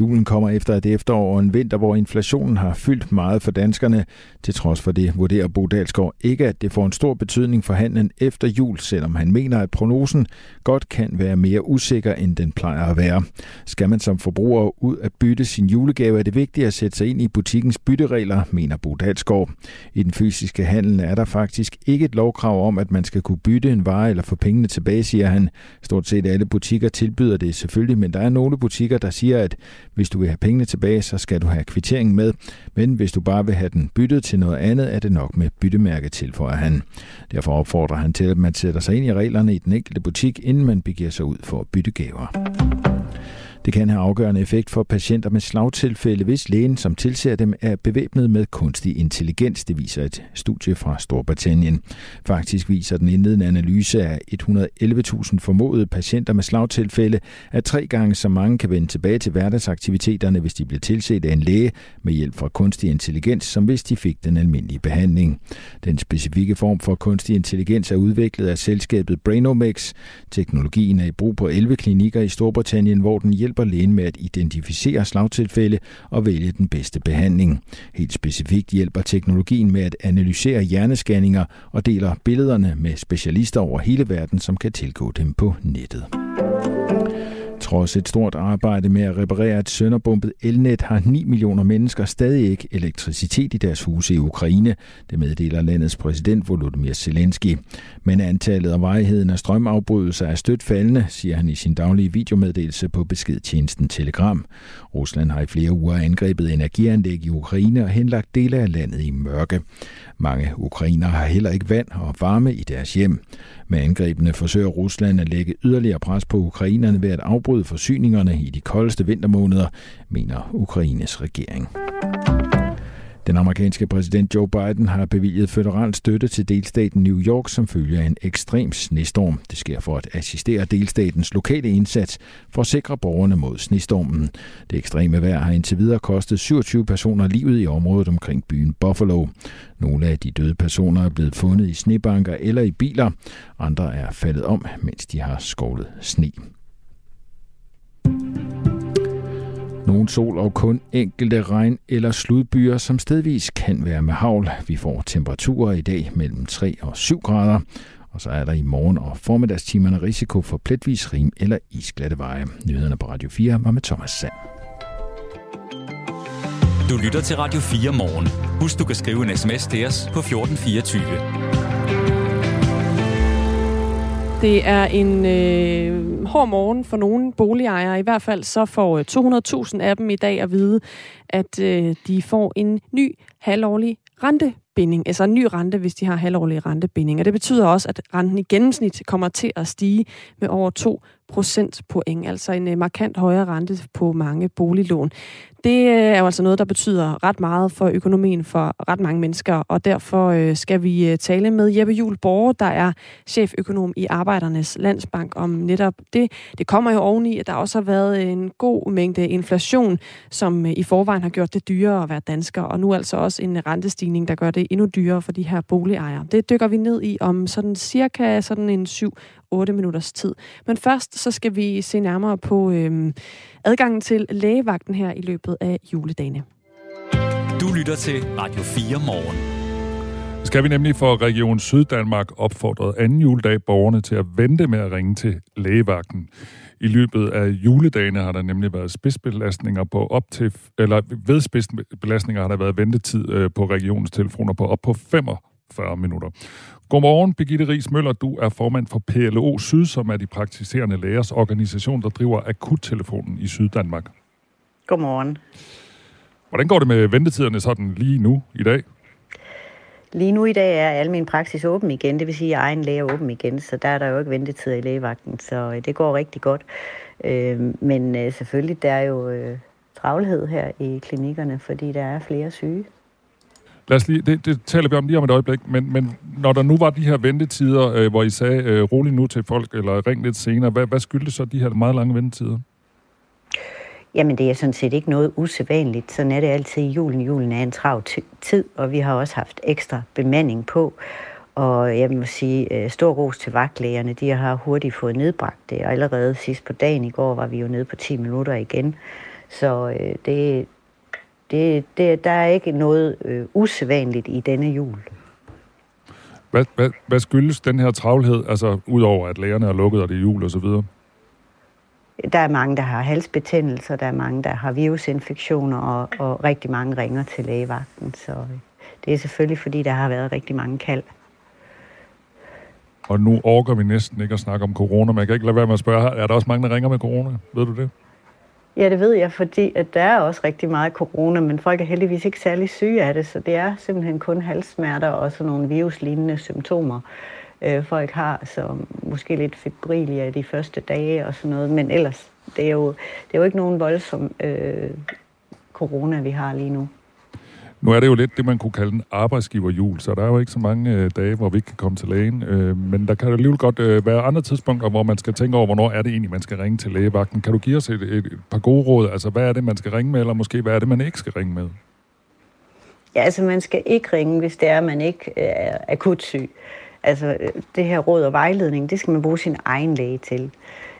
Julen kommer efter et efterår og en vinter, hvor inflationen har fyldt meget for danskerne. Til trods for det vurderer Bo Dalsgaard ikke, at det får en stor betydning for handlen efter jul, selvom han mener, at prognosen godt kan være mere usikker, end den plejer at være. Skal man som forbruger ud at bytte sin julegave opgave er det vigtigt at sætte sig ind i butikkens bytteregler, mener Bo Dalsgaard. I den fysiske handel er der faktisk ikke et lovkrav om, at man skal kunne bytte en vare eller få pengene tilbage, siger han. Stort set alle butikker tilbyder det selvfølgelig, men der er nogle butikker, der siger, at hvis du vil have pengene tilbage, så skal du have kvitteringen med. Men hvis du bare vil have den byttet til noget andet, er det nok med byttemærke, tilføjer han. Derfor opfordrer han til, at man sætter sig ind i reglerne i den enkelte butik, inden man begiver sig ud for at bytte gaver. Det kan have afgørende effekt for patienter med slagtilfælde, hvis lægen, som tilser dem, er bevæbnet med kunstig intelligens. Det viser et studie fra Storbritannien. Faktisk viser den indledende analyse af 111.000 formodede patienter med slagtilfælde, at tre gange så mange kan vende tilbage til hverdagsaktiviteterne, hvis de bliver tilset af en læge med hjælp fra kunstig intelligens, som hvis de fik den almindelige behandling. Den specifikke form for kunstig intelligens er udviklet af selskabet Brainomix. Teknologien er i brug på 11 klinikker i Storbritannien, hvor den hjælper hjælper lægen med at identificere slagtilfælde og vælge den bedste behandling. Helt specifikt hjælper teknologien med at analysere hjernescanninger og deler billederne med specialister over hele verden, som kan tilgå dem på nettet. Trods et stort arbejde med at reparere et sønderbumpet elnet, har 9 millioner mennesker stadig ikke elektricitet i deres huse i Ukraine. Det meddeler landets præsident Volodymyr Zelensky. Men antallet og varigheden af strømafbrydelser er stødt faldende, siger han i sin daglige videomeddelelse på beskedtjenesten Telegram. Rusland har i flere uger angrebet energianlæg i Ukraine og henlagt dele af landet i mørke. Mange ukrainere har heller ikke vand og varme i deres hjem. Med angrebene forsøger Rusland at lægge yderligere pres på ukrainerne ved at afbryde forsyningerne i de koldeste vintermåneder, mener Ukraines regering. Den amerikanske præsident Joe Biden har bevilget federal støtte til delstaten New York som følge af en ekstrem snestorm. Det sker for at assistere delstatens lokale indsats for at sikre borgerne mod snestormen. Det ekstreme vejr har indtil videre kostet 27 personer livet i området omkring byen Buffalo. Nogle af de døde personer er blevet fundet i snebanker eller i biler. Andre er faldet om, mens de har skovlet sne. Nogen sol og kun enkelte regn- eller sludbyer, som stedvis kan være med havl. Vi får temperaturer i dag mellem 3 og 7 grader. Og så er der i morgen og formiddagstimerne risiko for pletvis rim eller isglatte veje. Nyhederne på Radio 4 var med Thomas Sand. Du lytter til Radio 4 morgen. Husk, du kan skrive en sms til os på 1424. Det er en øh, hård morgen for nogle boligejere. I hvert fald så får øh, 200.000 af dem i dag at vide, at øh, de får en ny halvårlig rentebinding, altså en ny rente, hvis de har halvårlige rentebinding. Og det betyder også, at renten i gennemsnit kommer til at stige med over 2 procentpoint, altså en øh, markant højere rente på mange boliglån. Det øh, er jo altså noget, der betyder ret meget for økonomien for ret mange mennesker, og derfor øh, skal vi øh, tale med Jeppe Juhl Borge, der er cheføkonom i Arbejdernes Landsbank, om netop det. Det kommer jo oveni, at der også har været en god mængde inflation, som i forvejen har gjort det dyrere at være dansker, og nu altså også en rentestigning, der gør det endnu dyrere for de her boligejere. Det dykker vi ned i om sådan cirka sådan en 7-8 minutters tid. Men først så skal vi se nærmere på øh, adgangen til lægevagten her i løbet af juledagene. Du lytter til Radio 4 morgen. Skal vi nemlig for Region Syddanmark opfordret anden juledag borgerne til at vente med at ringe til lægevagten. I løbet af juledagene har der nemlig været spidsbelastninger på op til, eller ved spidsbelastninger har der været ventetid øh, på regionens telefoner på op på 45 minutter. Godmorgen, Birgitte Ries Møller. Du er formand for PLO Syd, som er de praktiserende lægers organisation, der driver akuttelefonen i Syddanmark. Godmorgen. Hvordan går det med ventetiderne sådan lige nu i dag? Lige nu i dag er almen praksis åben igen, det vil sige, at egen læge er åben igen, så der er der jo ikke ventetider i lægevagten, så øh, det går rigtig godt. Øh, men øh, selvfølgelig, der er jo travlhed her i klinikkerne, fordi der er flere syge. Lad os lige, det, det taler vi om lige om et øjeblik, men, men når der nu var de her ventetider, øh, hvor I sagde, øh, rolig nu til folk, eller ring lidt senere, hvad, hvad skyldte så de her meget lange ventetider? Jamen, det er sådan set ikke noget usædvanligt. Sådan er det altid i julen. Julen er en trav tid, og vi har også haft ekstra bemanding på. Og jeg må sige, øh, stor ros til vagtlægerne. De har hurtigt fået nedbragt det, og allerede sidst på dagen i går var vi jo nede på 10 minutter igen. Så øh, det, det, det, der er ikke noget øh, usædvanligt i denne jul. Hvad, hvad, hvad skyldes den her travlhed, altså udover at lægerne er lukket, og det er jul og så videre? Der er mange, der har halsbetændelser, der er mange, der har virusinfektioner, og, og rigtig mange ringer til lægevagten. Så øh, det er selvfølgelig, fordi der har været rigtig mange kald. Og nu orker vi næsten ikke at snakke om corona, men jeg kan ikke lade være med at spørge, er der også mange, der ringer med corona? Ved du det? Ja, det ved jeg, fordi at der er også rigtig meget corona, men folk er heldigvis ikke særlig syge af det, så det er simpelthen kun halssmerter og sådan nogle viruslignende symptomer, øh, folk har, så måske lidt febrilia de første dage og sådan noget, men ellers, det er jo, det er jo ikke nogen voldsom øh, corona, vi har lige nu. Nu er det jo lidt det, man kunne kalde en arbejdsgiverjul, så der er jo ikke så mange øh, dage, hvor vi ikke kan komme til lægen. Øh, men der kan jo alligevel godt øh, være andre tidspunkter, hvor man skal tænke over, hvornår er det egentlig, man skal ringe til lægevagten. Kan du give os et, et, et par gode råd? Altså, hvad er det, man skal ringe med, eller måske hvad er det, man ikke skal ringe med? Ja, altså man skal ikke ringe, hvis det er, at man ikke øh, er akut syg. Altså øh, det her råd og vejledning, det skal man bruge sin egen læge til.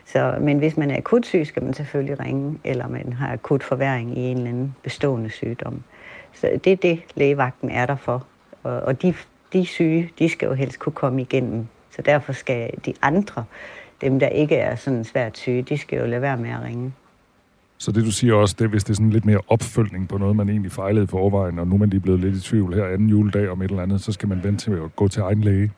Så, men hvis man er akut syg, skal man selvfølgelig ringe, eller man har akut forværing i en eller anden bestående sygdom. Så det er det, lægevagten er der for. Og, og de, de syge, de skal jo helst kunne komme igennem. Så derfor skal de andre, dem der ikke er sådan svært syge, de skal jo lade være med at ringe. Så det du siger også, det er, hvis det er sådan lidt mere opfølgning på noget, man egentlig fejlede for overvejen, og nu er man lige blevet lidt i tvivl her anden juledag om et eller andet, så skal man vente til at gå til egen læge.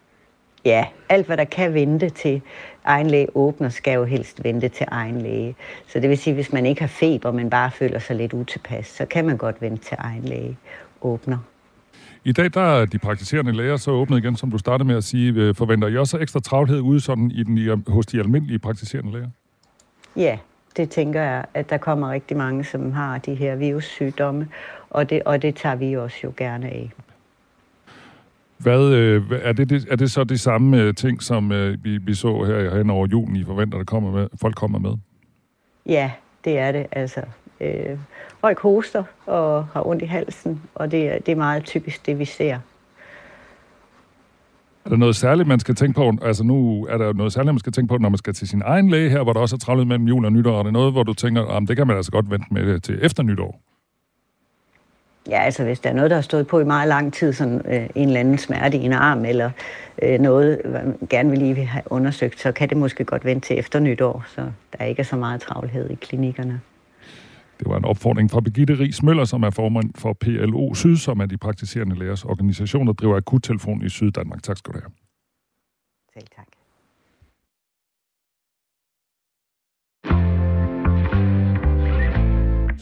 Ja, alt hvad der kan vente til egen læge åbner, skal jo helst vente til egen læge. Så det vil sige, hvis man ikke har feber, men bare føler sig lidt utilpas, så kan man godt vente til egen læge åbner. I dag der er de praktiserende læger så åbnet igen, som du startede med at sige. Øh, forventer I også ekstra travlhed ude sådan i den, hos de almindelige praktiserende læger? Ja, det tænker jeg, at der kommer rigtig mange, som har de her virussygdomme, og det, og det tager vi også jo gerne af. Hvad, øh, er, det, er det så de samme øh, ting, som øh, vi, vi så her hen over julen, I forventer, der kommer med, folk kommer med? Ja, det er det. Altså, øh, folk hoster og har ondt i halsen, og det, det er meget typisk det, vi ser. Er der noget særligt, man skal tænke på? Altså nu er der noget særligt, man skal tænke på, når man skal til sin egen læge her, hvor der også er travlt mellem jul og nytår. Er det noget, hvor du tænker, at det kan man altså godt vente med til efter nytår? Ja, altså hvis der er noget, der har stået på i meget lang tid, sådan øh, en eller anden smerte i en arm, eller øh, noget, man gerne vil lige have undersøgt, så kan det måske godt vente til efter nytår, så der ikke er så meget travlhed i klinikkerne. Det var en opfordring fra Birgitte Ries Møller, som er formand for PLO Syd, som er de praktiserende lægers organisation, der driver akuttelefon i Syddanmark. Tak skal du have. Selv tak.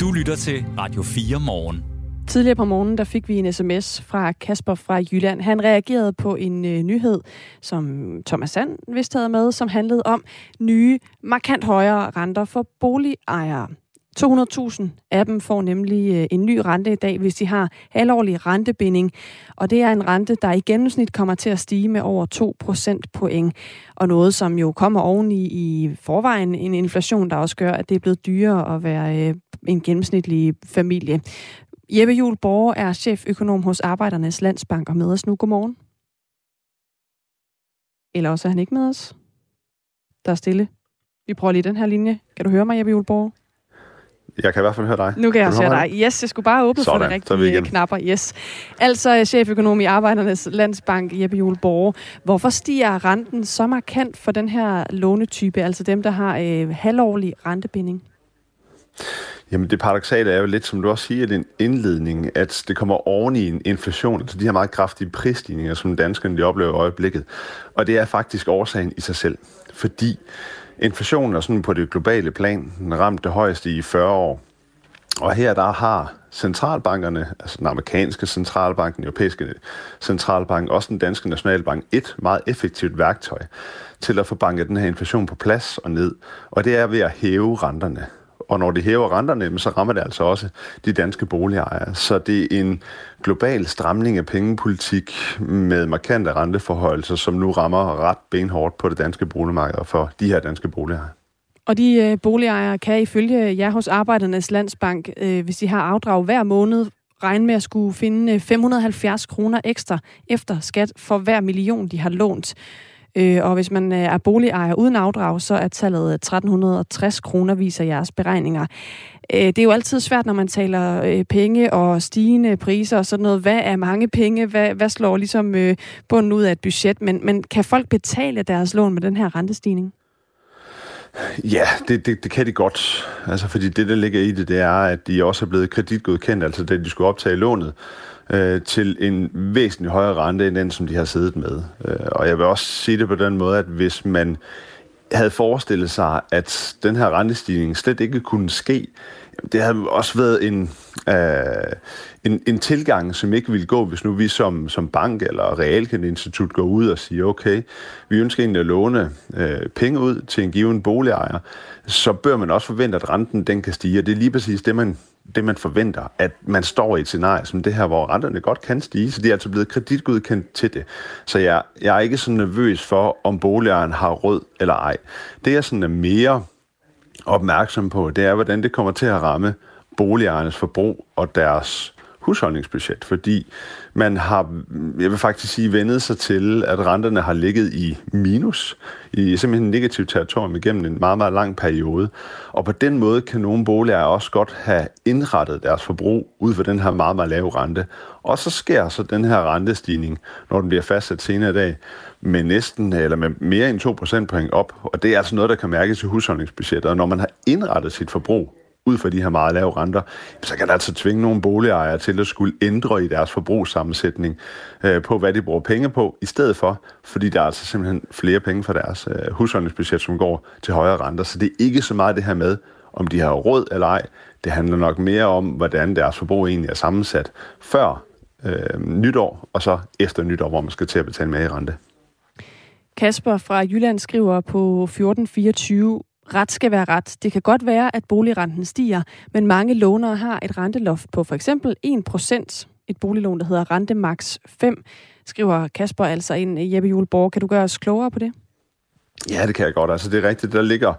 Du lytter til Radio 4 morgen. Tidligere på morgenen der fik vi en sms fra Kasper fra Jylland. Han reagerede på en øh, nyhed, som Thomas Sand vist havde med, som handlede om nye, markant højere renter for boligejere. 200.000 af dem får nemlig øh, en ny rente i dag, hvis de har halvårlig rentebinding. Og det er en rente, der i gennemsnit kommer til at stige med over 2 procentpoint. Og noget, som jo kommer oven i, i forvejen en inflation, der også gør, at det er blevet dyrere at være øh, en gennemsnitlig familie. Jeppe Juhl Borger er cheføkonom hos Arbejdernes Landsbank og med os nu. Godmorgen. Eller også er han ikke med os. Der er stille. Vi prøver lige den her linje. Kan du høre mig, Jeppe Juhl Borger? Jeg kan i hvert fald høre dig. Nu kan jeg også høre dig. Yes, jeg skulle bare åbne Sådan, for de rigtige knapper. Yes. Altså cheføkonom i Arbejdernes Landsbank, Jeppe Juhl Borge. Hvorfor stiger renten så markant for den her lånetype, altså dem, der har øh, halvårlig rentebinding? Jamen det paradoxale er jo lidt, som du også siger, det en indledning, at det kommer oven i en inflation, altså de her meget kraftige prisstigninger, som danskerne de oplever i øjeblikket. Og det er faktisk årsagen i sig selv, fordi inflationen er sådan på det globale plan, ramt det højeste i 40 år. Og her der har centralbankerne, altså den amerikanske centralbank, den europæiske centralbank, også den danske nationalbank, et meget effektivt værktøj til at få banket den her inflation på plads og ned. Og det er ved at hæve renterne. Og når de hæver renterne, så rammer det altså også de danske boligejere. Så det er en global stramning af pengepolitik med markante renteforhøjelser, som nu rammer ret benhårdt på det danske boligmarked og for de her danske boligejere. Og de øh, boligejere kan ifølge jer hos Arbejdernes Landsbank, øh, hvis de har afdrag hver måned, regne med at skulle finde øh, 570 kroner ekstra efter skat for hver million, de har lånt. Øh, og hvis man øh, er boligejer uden afdrag, så er tallet øh, 1360 kroner, viser jeres beregninger. Øh, det er jo altid svært, når man taler øh, penge og stigende priser og sådan noget. Hvad er mange penge? Hvad, hvad slår ligesom øh, bunden ud af et budget? Men, men kan folk betale deres lån med den her rentestigning? Ja, det, det, det kan de godt. Altså, fordi det, der ligger i det, det er, at de også er blevet kreditgodkendt, altså da de skulle optage lånet, øh, til en væsentlig højere rente end den, som de har siddet med. Øh, og jeg vil også sige det på den måde, at hvis man havde forestillet sig, at den her rentestigning slet ikke kunne ske, det havde også været en, øh, en, en tilgang, som ikke ville gå, hvis nu vi som, som bank eller realkreditinstitut går ud og siger, okay, vi ønsker egentlig at låne øh, penge ud til en given boligejer, så bør man også forvente, at renten den kan stige, og det er lige præcis det, man det, man forventer, at man står i et scenarie som det her, hvor renterne godt kan stige, så de er altså blevet kreditgodkendt til det. Så jeg, jeg er ikke så nervøs for, om boligejeren har råd eller ej. Det, jeg sådan er mere opmærksom på, det er, hvordan det kommer til at ramme boligejernes forbrug og deres husholdningsbudget, fordi man har, jeg vil faktisk sige, vendet sig til, at renterne har ligget i minus, i simpelthen negativt territorium igennem en meget, meget lang periode. Og på den måde kan nogle boliger også godt have indrettet deres forbrug ud for den her meget, meget lave rente. Og så sker så den her rentestigning, når den bliver fastsat senere i dag, med næsten, eller med mere end 2 procentpoint op. Og det er altså noget, der kan mærkes i husholdningsbudgettet. Og når man har indrettet sit forbrug ud fra de her meget lave renter, så kan det altså tvinge nogle boligejere til at skulle ændre i deres forbrugssammensætning øh, på, hvad de bruger penge på, i stedet for, fordi der er altså simpelthen flere penge fra deres øh, husholdningsbudget, som går til højere renter. Så det er ikke så meget det her med, om de har råd eller ej. Det handler nok mere om, hvordan deres forbrug egentlig er sammensat før øh, nytår, og så efter nytår, hvor man skal til at betale mere i rente. Kasper fra Jylland skriver på 1424, ret skal være ret. Det kan godt være, at boligrenten stiger, men mange lånere har et renteloft på for eksempel 1%. Et boliglån, der hedder Rentemax 5, skriver Kasper altså ind. Jeppe Juleborg, kan du gøre os klogere på det? Ja, det kan jeg godt. Altså, det er rigtigt. Der ligger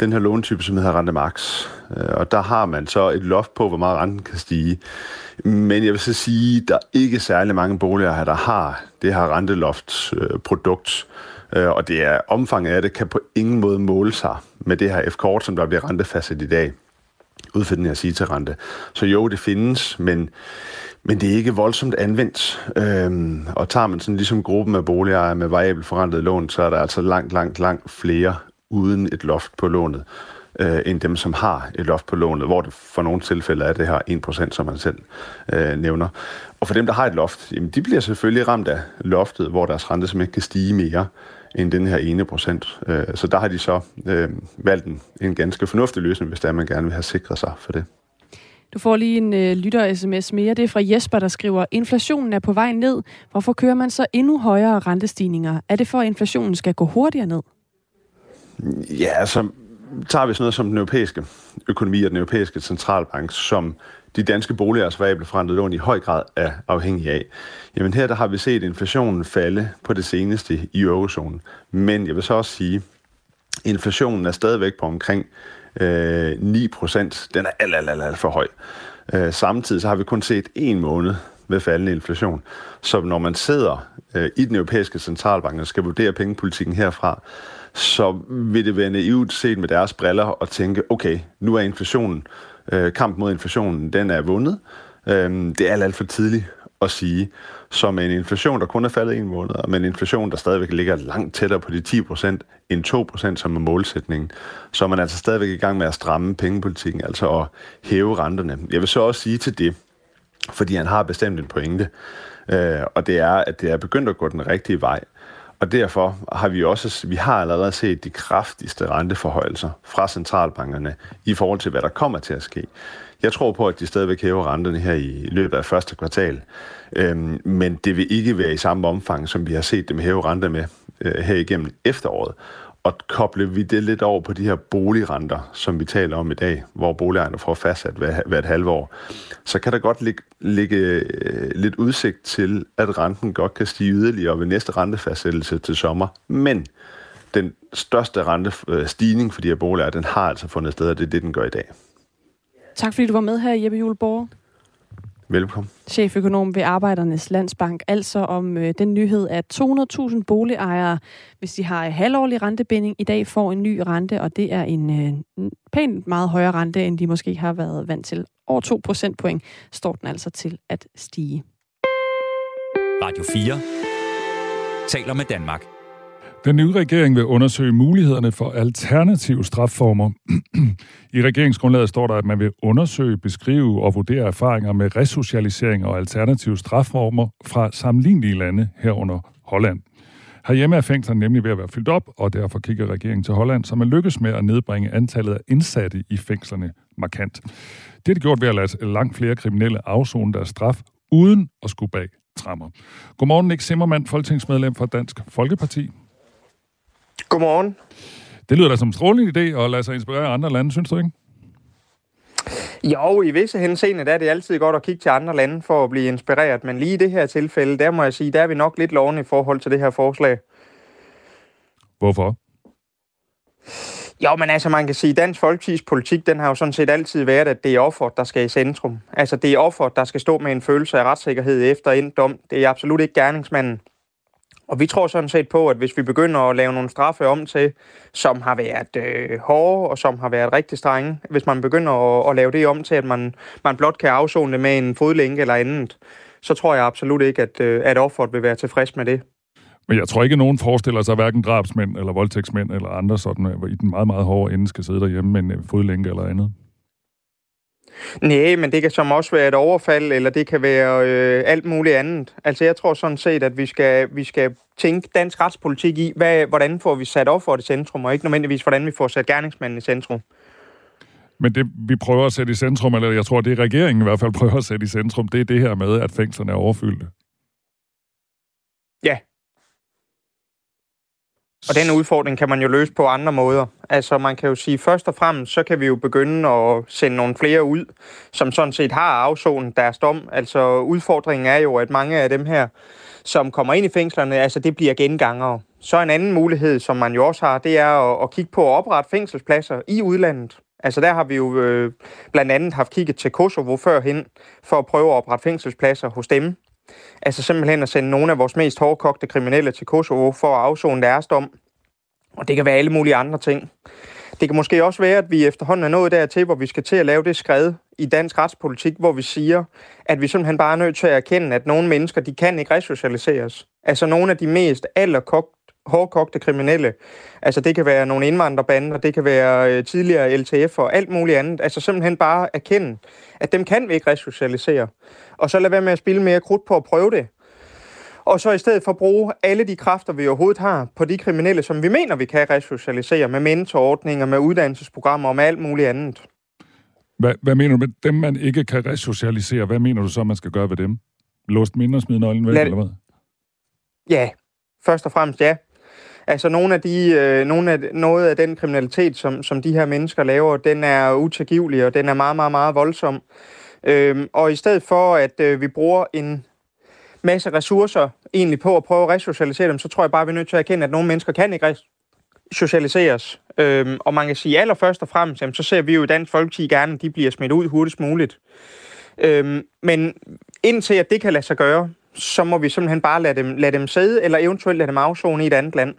den her lånetype, som hedder Rente Max. Øh, og der har man så et loft på, hvor meget renten kan stige. Men jeg vil så sige, at der er ikke særlig mange boliger her, der har det her renteloft-produkt. Øh, øh, og det er omfanget af det, kan på ingen måde måle sig med det her F-kort, som der bliver rentefastsat i dag. ud for den her CITA-rente. Så jo, det findes, men, men det er ikke voldsomt anvendt. Øhm, og tager man sådan ligesom gruppen af boligejere med variabel forrentet lån, så er der altså langt, langt, langt flere uden et loft på lånet, øh, end dem, som har et loft på lånet, hvor det for nogle tilfælde er det her 1%, som man selv øh, nævner. Og for dem, der har et loft, jamen, de bliver selvfølgelig ramt af loftet, hvor deres rente simpelthen ikke kan stige mere end den her ene procent. Øh, så der har de så øh, valgt en, en ganske fornuftig løsning, hvis der man gerne vil have sikret sig for det. Du får lige en øh, lytter-sms mere. Det er fra Jesper, der skriver, inflationen er på vej ned. Hvorfor kører man så endnu højere rentestigninger? Er det for, at inflationen skal gå hurtigere ned? Ja, altså tager vi sådan noget som den europæiske økonomi og den europæiske centralbank, som de danske boligers variable forrentede lån i høj grad er afhængige af. Jamen her der har vi set inflationen falde på det seneste i eurozonen. Men jeg vil så også sige, inflationen er stadigvæk på omkring øh, 9 procent. Den er alt, alt, alt, alt for høj. Øh, samtidig så har vi kun set en måned med faldende inflation. Så når man sidder øh, i den europæiske centralbank og skal vurdere pengepolitikken herfra, så vil det være naivt set med deres briller at tænke, okay, nu er inflationen, øh, kampen mod inflationen, den er vundet. Øh, det er alt, alt for tidligt at sige som en inflation, der kun er faldet en måned, men en inflation, der stadigvæk ligger langt tættere på de 10 procent end 2 procent, som er målsætningen, så er man altså stadigvæk i gang med at stramme pengepolitikken, altså at hæve renterne. Jeg vil så også sige til det, fordi han har bestemt en pointe, øh, og det er, at det er begyndt at gå den rigtige vej. Og derfor har vi også, vi har allerede set de kraftigste renteforhøjelser fra centralbankerne i forhold til, hvad der kommer til at ske. Jeg tror på, at de stadigvæk hæver renterne her i løbet af første kvartal, øhm, men det vil ikke være i samme omfang, som vi har set dem hæve renter med øh, her igennem efteråret. Og koble vi det lidt over på de her boligrenter, som vi taler om i dag, hvor boligejerne får fastsat hver, hvert halve år, så kan der godt ligge, ligge øh, lidt udsigt til, at renten godt kan stige yderligere ved næste rentefastsættelse til sommer. Men den største rentestigning for de her boliger, den har altså fundet sted, og det er det, den gør i dag. Tak fordi du var med her, Jeppe Juleborg. Velkommen. Cheføkonom ved Arbejdernes Landsbank, altså om øh, den nyhed, at 200.000 boligejere, hvis de har halvårlig rentebinding, i dag får en ny rente, og det er en øh, pænt meget højere rente, end de måske har været vant til. Over 2 procentpoint står den altså til at stige. Radio 4 taler med Danmark. Den nye regering vil undersøge mulighederne for alternative strafformer. I regeringsgrundlaget står der, at man vil undersøge, beskrive og vurdere erfaringer med resocialisering og alternative strafformer fra sammenlignelige lande herunder Holland. Herhjemme er fængslerne nemlig ved at være fyldt op, og derfor kigger regeringen til Holland, som er lykkes med at nedbringe antallet af indsatte i fængslerne markant. Det er det gjort ved at lade langt flere kriminelle afzone deres straf, uden at skulle bag trammer. Godmorgen, Nick Zimmermann, folketingsmedlem for Dansk Folkeparti. Godmorgen. Det lyder da som en strålende idé at lade sig inspirere andre lande, synes du ikke? Jo, i visse henseende der er det altid godt at kigge til andre lande for at blive inspireret, men lige i det her tilfælde, der må jeg sige, der er vi nok lidt lovende i forhold til det her forslag. Hvorfor? Jo, men altså man kan sige, at Dansk Folkeparti's politik, den har jo sådan set altid været, at det er offeret, der skal i centrum. Altså det er offeret, der skal stå med en følelse af retssikkerhed efter en dom. Det er absolut ikke gerningsmanden. Og vi tror sådan set på, at hvis vi begynder at lave nogle straffe om til, som har været øh, hårde og som har været rigtig strenge, hvis man begynder at, at lave det om til, at man, man blot kan afzone det med en fodlænke eller andet, så tror jeg absolut ikke, at, øh, at offeret vil være tilfreds med det. Men jeg tror ikke, at nogen forestiller sig, at hverken drabsmænd eller voldtægtsmænd eller andre sådan, øh, i den meget, meget hårde ende skal sidde derhjemme med en øh, fodlænke eller andet. Nej, men det kan som også være et overfald, eller det kan være øh, alt muligt andet. Altså jeg tror sådan set, at vi skal, vi skal tænke dansk retspolitik i, hvad, hvordan får vi sat op for det centrum, og ikke nødvendigvis, hvordan vi får sat gerningsmanden i centrum. Men det, vi prøver at sætte i centrum, eller jeg tror, det regeringen i hvert fald prøver at sætte i centrum, det er det her med, at fængslerne er overfyldte. Ja, og den udfordring kan man jo løse på andre måder. Altså man kan jo sige, først og fremmest, så kan vi jo begynde at sende nogle flere ud, som sådan set har afsonet deres dom. Altså udfordringen er jo, at mange af dem her, som kommer ind i fængslerne, altså det bliver gengangere. Så en anden mulighed, som man jo også har, det er at, at kigge på at oprette fængselspladser i udlandet. Altså der har vi jo øh, blandt andet haft kigget til Kosovo førhen, for at prøve at oprette fængselspladser hos dem. Altså simpelthen at sende nogle af vores mest hårdkogte kriminelle til Kosovo for at afzone deres dom. Og det kan være alle mulige andre ting. det kan måske også være, at vi efterhånden er nået dertil, hvor vi skal til at lave det skred i dansk retspolitik, hvor vi siger, at vi simpelthen bare er nødt til at erkende, at nogle mennesker, de kan ikke resocialiseres. Altså nogle af de mest allerkogte hårdkogte kriminelle. Altså det kan være nogle indvandrerbander, det kan være øh, tidligere LTF og alt muligt andet. Altså simpelthen bare erkende, at dem kan vi ikke resocialisere. Og så lad være med at spille mere krudt på at prøve det. Og så i stedet for bruge alle de kræfter, vi overhovedet har på de kriminelle, som vi mener, vi kan resocialisere med mentorordninger, med uddannelsesprogrammer og med alt muligt andet. Hvad, hvad mener du med dem, man ikke kan resocialisere? Hvad mener du så, man skal gøre ved dem? Låst mindre og smide nøglen væk, Lad... eller hvad? Ja, først og fremmest ja. Altså nogle af de, øh, nogle af, noget af den kriminalitet, som, som de her mennesker laver, den er utilgivelig, og den er meget, meget, meget voldsom. Øhm, og i stedet for, at øh, vi bruger en masse ressourcer egentlig på at prøve at resocialisere dem, så tror jeg bare, vi er nødt til at erkende, at nogle mennesker kan ikke socialiseres. Øhm, og man kan sige allerførst og fremmest, jamen, så ser vi jo i Dansk Folkeparti gerne, at de bliver smidt ud hurtigst muligt. Øhm, men indtil at det kan lade sig gøre, så må vi simpelthen bare lade dem, lade dem sidde, eller eventuelt lade dem afzone i et andet land.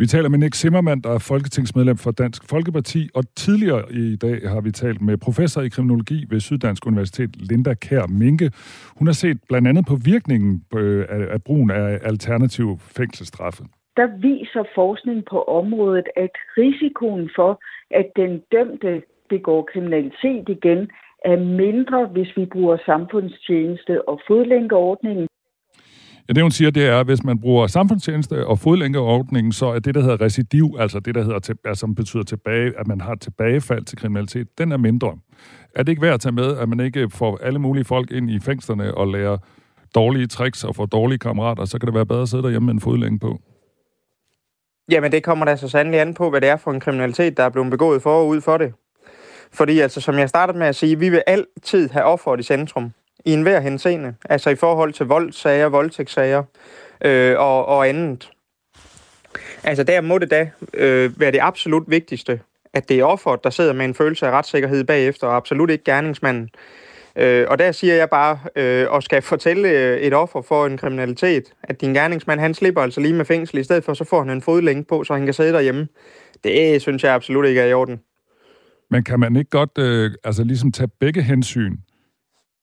Vi taler med Nick Zimmermann, der er folketingsmedlem for Dansk Folkeparti, og tidligere i dag har vi talt med professor i kriminologi ved Syddansk Universitet, Linda Kær Minke. Hun har set blandt andet på virkningen øh, af brugen af alternative fængselsstraffe. Der viser forskning på området, at risikoen for, at den dømte begår kriminalitet igen, er mindre, hvis vi bruger samfundstjeneste og fodlænkeordningen. Ja, det hun siger, det er, at hvis man bruger samfundstjeneste og fodlænkeordningen, så er det, der hedder recidiv, altså det, der hedder, til, altså, som betyder tilbage, at man har tilbagefald til kriminalitet, den er mindre. Er det ikke værd at tage med, at man ikke får alle mulige folk ind i fængslerne og lærer dårlige tricks og får dårlige kammerater, så kan det være bedre at sidde derhjemme med en fodlænge på? Jamen, det kommer da så sandelig an på, hvad det er for en kriminalitet, der er blevet begået for for det. Fordi altså, som jeg startede med at sige, vi vil altid have offeret i centrum i enhver henseende. Altså i forhold til voldssager, voldtægtssager øh, og, og andet. Altså der må det da øh, være det absolut vigtigste, at det er offeret, der sidder med en følelse af retssikkerhed bagefter, og absolut ikke gerningsmanden. Øh, og der siger jeg bare, øh, og skal fortælle øh, et offer for en kriminalitet, at din gerningsmand, han slipper altså lige med fængsel, i stedet for så får han en fodlænge på, så han kan sidde derhjemme. Det synes jeg absolut ikke er i orden. Men kan man ikke godt øh, altså ligesom tage begge hensyn?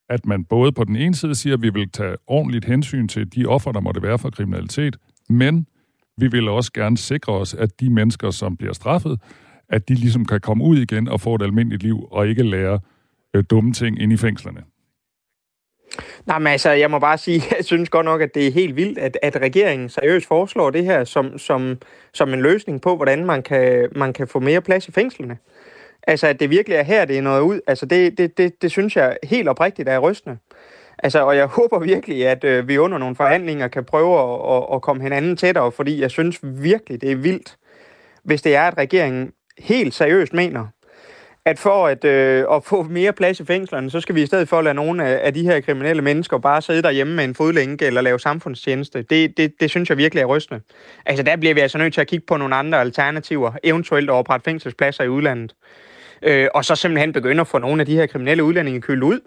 At man både på den ene side siger, at vi vil tage ordentligt hensyn til de offer, der måtte være for kriminalitet, men vi vil også gerne sikre os, at de mennesker, som bliver straffet, at de ligesom kan komme ud igen og få et almindeligt liv, og ikke lære øh, dumme ting ind i fængslerne. Nej, men altså, jeg må bare sige, jeg synes godt nok, at det er helt vildt, at, at regeringen seriøst foreslår det her som, som, som en løsning på, hvordan man kan, man kan få mere plads i fængslerne. Altså, at det virkelig er her, det er noget ud. Altså, det, det, det, det synes jeg helt oprigtigt er rystende. Altså, og jeg håber virkelig, at øh, vi under nogle forhandlinger kan prøve at, at, at komme hinanden tættere, fordi jeg synes virkelig, det er vildt, hvis det er, at regeringen helt seriøst mener, at for at, øh, at få mere plads i fængslerne, så skal vi i stedet for at lade nogle af, af de her kriminelle mennesker bare sidde derhjemme med en fodlænke eller lave samfundstjeneste. Det, det, det synes jeg virkelig er rystende. Altså der bliver vi altså nødt til at kigge på nogle andre alternativer, eventuelt at oprette fængselspladser i udlandet øh, og så simpelthen begynde at få nogle af de her kriminelle udlændinge kølet ud.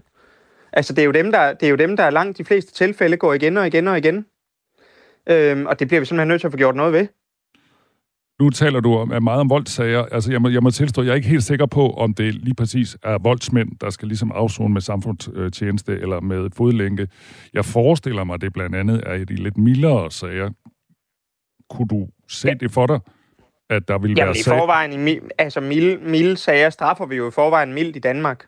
Altså, det er, jo dem, der, det er jo dem, der langt de fleste tilfælde går igen og igen og igen. Øhm, og det bliver vi simpelthen nødt til at få gjort noget ved. Nu taler du om, meget om voldssager. Altså, jeg må, jeg må tilstå, jeg er ikke helt sikker på, om det lige præcis er voldsmænd, der skal ligesom afzone med samfundstjeneste eller med fodlænke. Jeg forestiller mig, at det blandt andet er i de lidt mildere sager. Kunne du se ja. det for dig? At der vil Jamen, være i forvejen, i, altså milde, milde sager straffer vi jo i forvejen mildt i Danmark.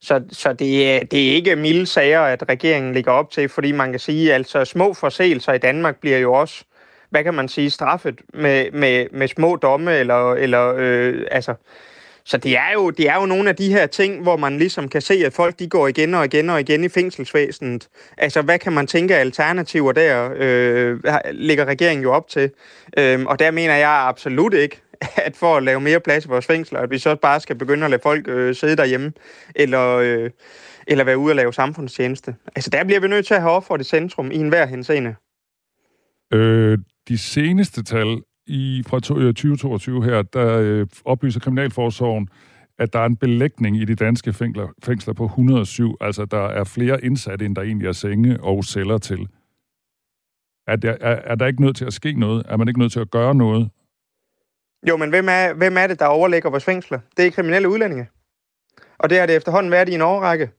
Så, så det, er, det er ikke milde sager, at regeringen ligger op til, fordi man kan sige, altså små forseelser i Danmark bliver jo også, hvad kan man sige, straffet med, med, med små domme, eller, eller øh, altså, så det er, jo, det er jo nogle af de her ting, hvor man ligesom kan se, at folk de går igen og igen og igen i fængselsvæsenet. Altså, hvad kan man tænke af alternativer der, øh, ligger regeringen jo op til. Øh, og der mener jeg absolut ikke, at for at lave mere plads i vores fængsler, at vi så bare skal begynde at lade folk øh, sidde derhjemme, eller, øh, eller være ude og lave samfundstjeneste. Altså, der bliver vi nødt til at have offeret i centrum i enhver henseende. Øh, de seneste tal i, fra 2022 øh, her, der øh, oplyser Kriminalforsorgen, at der er en belægning i de danske fængsler, fængsler på 107. Altså, der er flere indsatte, end der egentlig er senge og celler til. Er der, er, er der ikke nødt til at ske noget? Er man ikke nødt til at gøre noget? Jo, men hvem er, hvem er det, der overlægger vores fængsler? Det er kriminelle udlændinge. Og det har det efterhånden været i en årrække.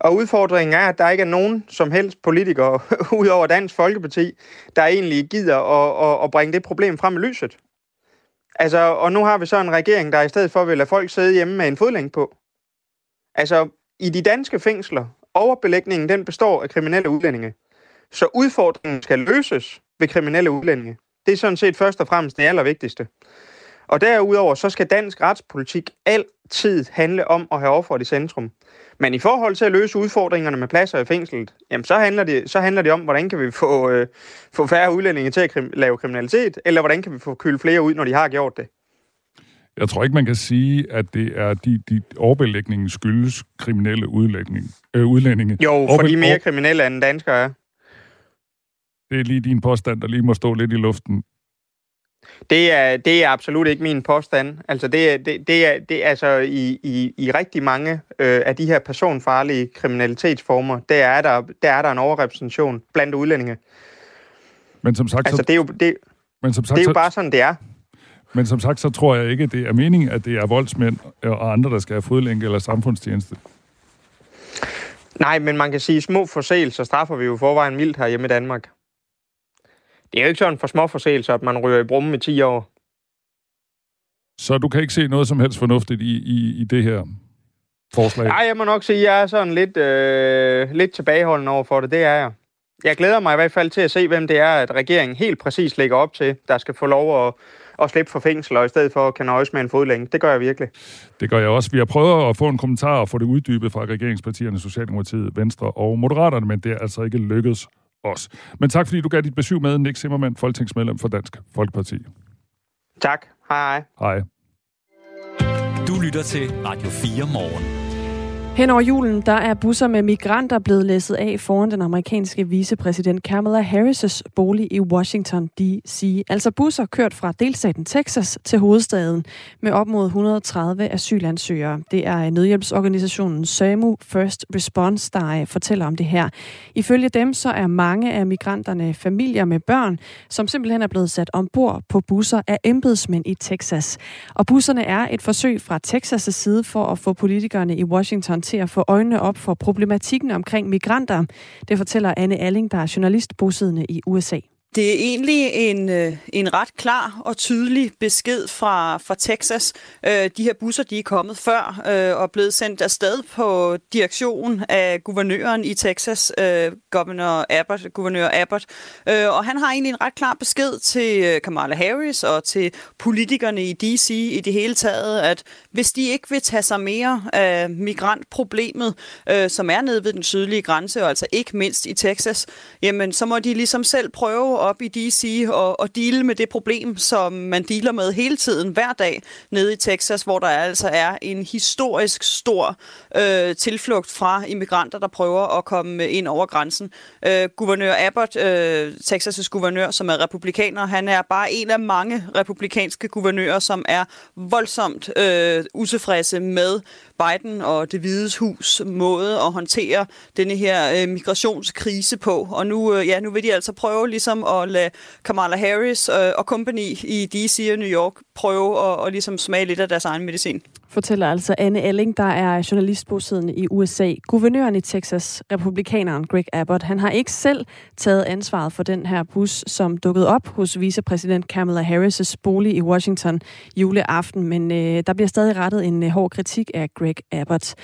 Og udfordringen er, at der ikke er nogen som helst politikere, ud over Dansk Folkeparti, der egentlig gider at, at, at bringe det problem frem i lyset. Altså, og nu har vi så en regering, der i stedet for vil lade folk sidde hjemme med en fodlænge på. Altså, i de danske fængsler, overbelægningen den består af kriminelle udlændinge. Så udfordringen skal løses ved kriminelle udlændinge. Det er sådan set først og fremmest det allervigtigste. Og derudover så skal dansk retspolitik altid handle om at have offeret i centrum. Men i forhold til at løse udfordringerne med pladser i fængslet, jamen så handler det, så handler det om, hvordan kan vi få, øh, få færre udlændinge til at krim- lave kriminalitet, eller hvordan kan vi få kølet flere ud, når de har gjort det. Jeg tror ikke, man kan sige, at det er de, de overbelægningen skyldes kriminelle udlægning, øh, udlændinge. Jo, for de er mere kriminelle end danskere er. Det er lige din påstand, der lige må stå lidt i luften. Det er, det er absolut ikke min påstand. Altså, det er, det, det er, det er altså i, i, i rigtig mange øh, af de her personfarlige kriminalitetsformer, der er der, der er der en overrepræsentation blandt udlændinge. Men som sagt, altså, så, det er jo, det, men som sagt, det er jo bare sådan, det er. Men som sagt, så tror jeg ikke, det er meningen, at det er voldsmænd og andre, der skal have fodlænke eller samfundstjeneste. Nej, men man kan sige, at små forseelser straffer vi jo forvejen mildt her hjemme i Danmark. Det er jo ikke sådan for små forseelser, at man ryger i brummen i 10 år. Så du kan ikke se noget som helst fornuftigt i, i, i det her forslag? Nej, jeg må nok sige, at jeg er sådan lidt, øh, lidt tilbageholdende over for det. Det er jeg. Jeg glæder mig i hvert fald til at se, hvem det er, at regeringen helt præcis lægger op til, der skal få lov at, at slippe for fængsel, og i stedet for at kan nøjes med en fodlænge. Det gør jeg virkelig. Det gør jeg også. Vi har prøvet at få en kommentar og få det uddybet fra regeringspartierne, Socialdemokratiet, Venstre og Moderaterne, men det er altså ikke lykkedes os. Men tak, fordi du gav dit besøg med, Nick Zimmermann, folketingsmedlem for Dansk Folkeparti. Tak. Hej. Hej. Du lytter til Radio 4 morgen. Hen over julen, der er busser med migranter blevet læsset af foran den amerikanske vicepræsident Kamala Harris' bolig i Washington D.C. Altså busser kørt fra delstaten Texas til hovedstaden med op mod 130 asylansøgere. Det er nødhjælpsorganisationen SAMU First Response, der øh, fortæller om det her. Ifølge dem så er mange af migranterne familier med børn, som simpelthen er blevet sat ombord på busser af embedsmænd i Texas. Og busserne er et forsøg fra Texas' side for at få politikerne i Washington til at få øjnene op for problematikken omkring migranter. Det fortæller Anne Alling, der er journalist bosiddende i USA. Det er egentlig en, øh, en ret klar og tydelig besked fra, fra Texas. Øh, de her busser de er kommet før øh, og blevet sendt afsted på direktion af guvernøren i Texas, øh, governor Abbott, guvernør Abbott. Og han har egentlig en ret klar besked til Kamala Harris og til politikerne i D.C. i det hele taget, at hvis de ikke vil tage sig mere af migrantproblemet, som er nede ved den sydlige grænse, og altså ikke mindst i Texas, jamen så må de ligesom selv prøve op i DC og, og dele med det problem, som man dealer med hele tiden, hver dag, nede i Texas, hvor der altså er en historisk stor øh, tilflugt fra immigranter, der prøver at komme øh, ind over grænsen. Øh, guvernør Abbott, øh, Texas' guvernør, som er republikaner, han er bare en af mange republikanske guvernører, som er voldsomt øh, utilfredse med Biden og det hvide hus måde at håndtere denne her øh, migrationskrise på. Og nu, øh, ja, nu vil de altså prøve ligesom at lade Kamala Harris øh, og company i D.C. og New York prøve at, at ligesom smage lidt af deres egen medicin. Fortæller altså Anne Elling, der er journalist bosiddende i USA. Guvernøren i Texas, republikaneren Greg Abbott, han har ikke selv taget ansvaret for den her bus, som dukkede op hos vicepræsident Kamala Harris' bolig i Washington juleaften, men øh, der bliver stadig rettet en øh, hård kritik af Greg Abbott.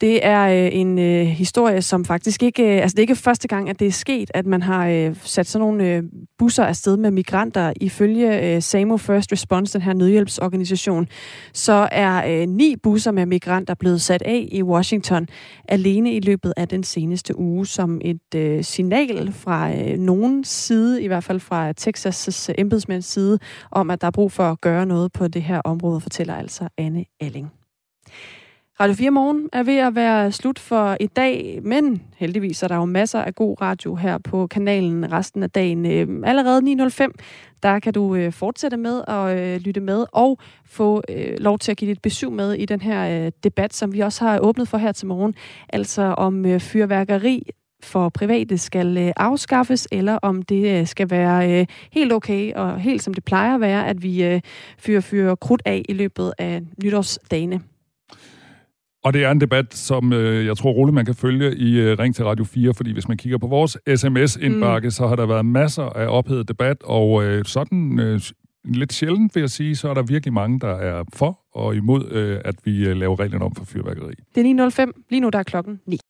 Det er øh, en øh, historie, som faktisk ikke... Øh, altså, det er ikke første gang, at det er sket, at man har øh, sat sådan nogle øh, busser afsted med migranter. Ifølge øh, SAMO First Response, den her nødhjælpsorganisation, så er øh, ni busser med migranter blevet sat af i Washington alene i løbet af den seneste uge, som et øh, signal fra øh, nogen side, i hvert fald fra Texas' embedsmænds side, om at der er brug for at gøre noget på det her område, fortæller altså Anne Alling. Radio 4 Morgen er ved at være slut for i dag, men heldigvis er der jo masser af god radio her på kanalen resten af dagen. Øhm, allerede 9.05, der kan du øh, fortsætte med at øh, lytte med og få øh, lov til at give dit besøg med i den her debat, som vi også har åbnet for her til morgen, altså om fyrværkeri for private skal afskaffes, eller om det skal være helt okay og helt som det plejer at være, at vi fyrer, fyrer krudt af i løbet af nytårsdagene. Og det er en debat, som øh, jeg tror roligt, man kan følge i øh, Ring til Radio 4, fordi hvis man kigger på vores sms-indbakke, mm. så har der været masser af ophedet debat, og øh, sådan øh, lidt sjældent vil jeg sige, så er der virkelig mange, der er for og imod, øh, at vi øh, laver reglerne om for fyrværkeri. Det er 9.05. Lige nu der er klokken 9.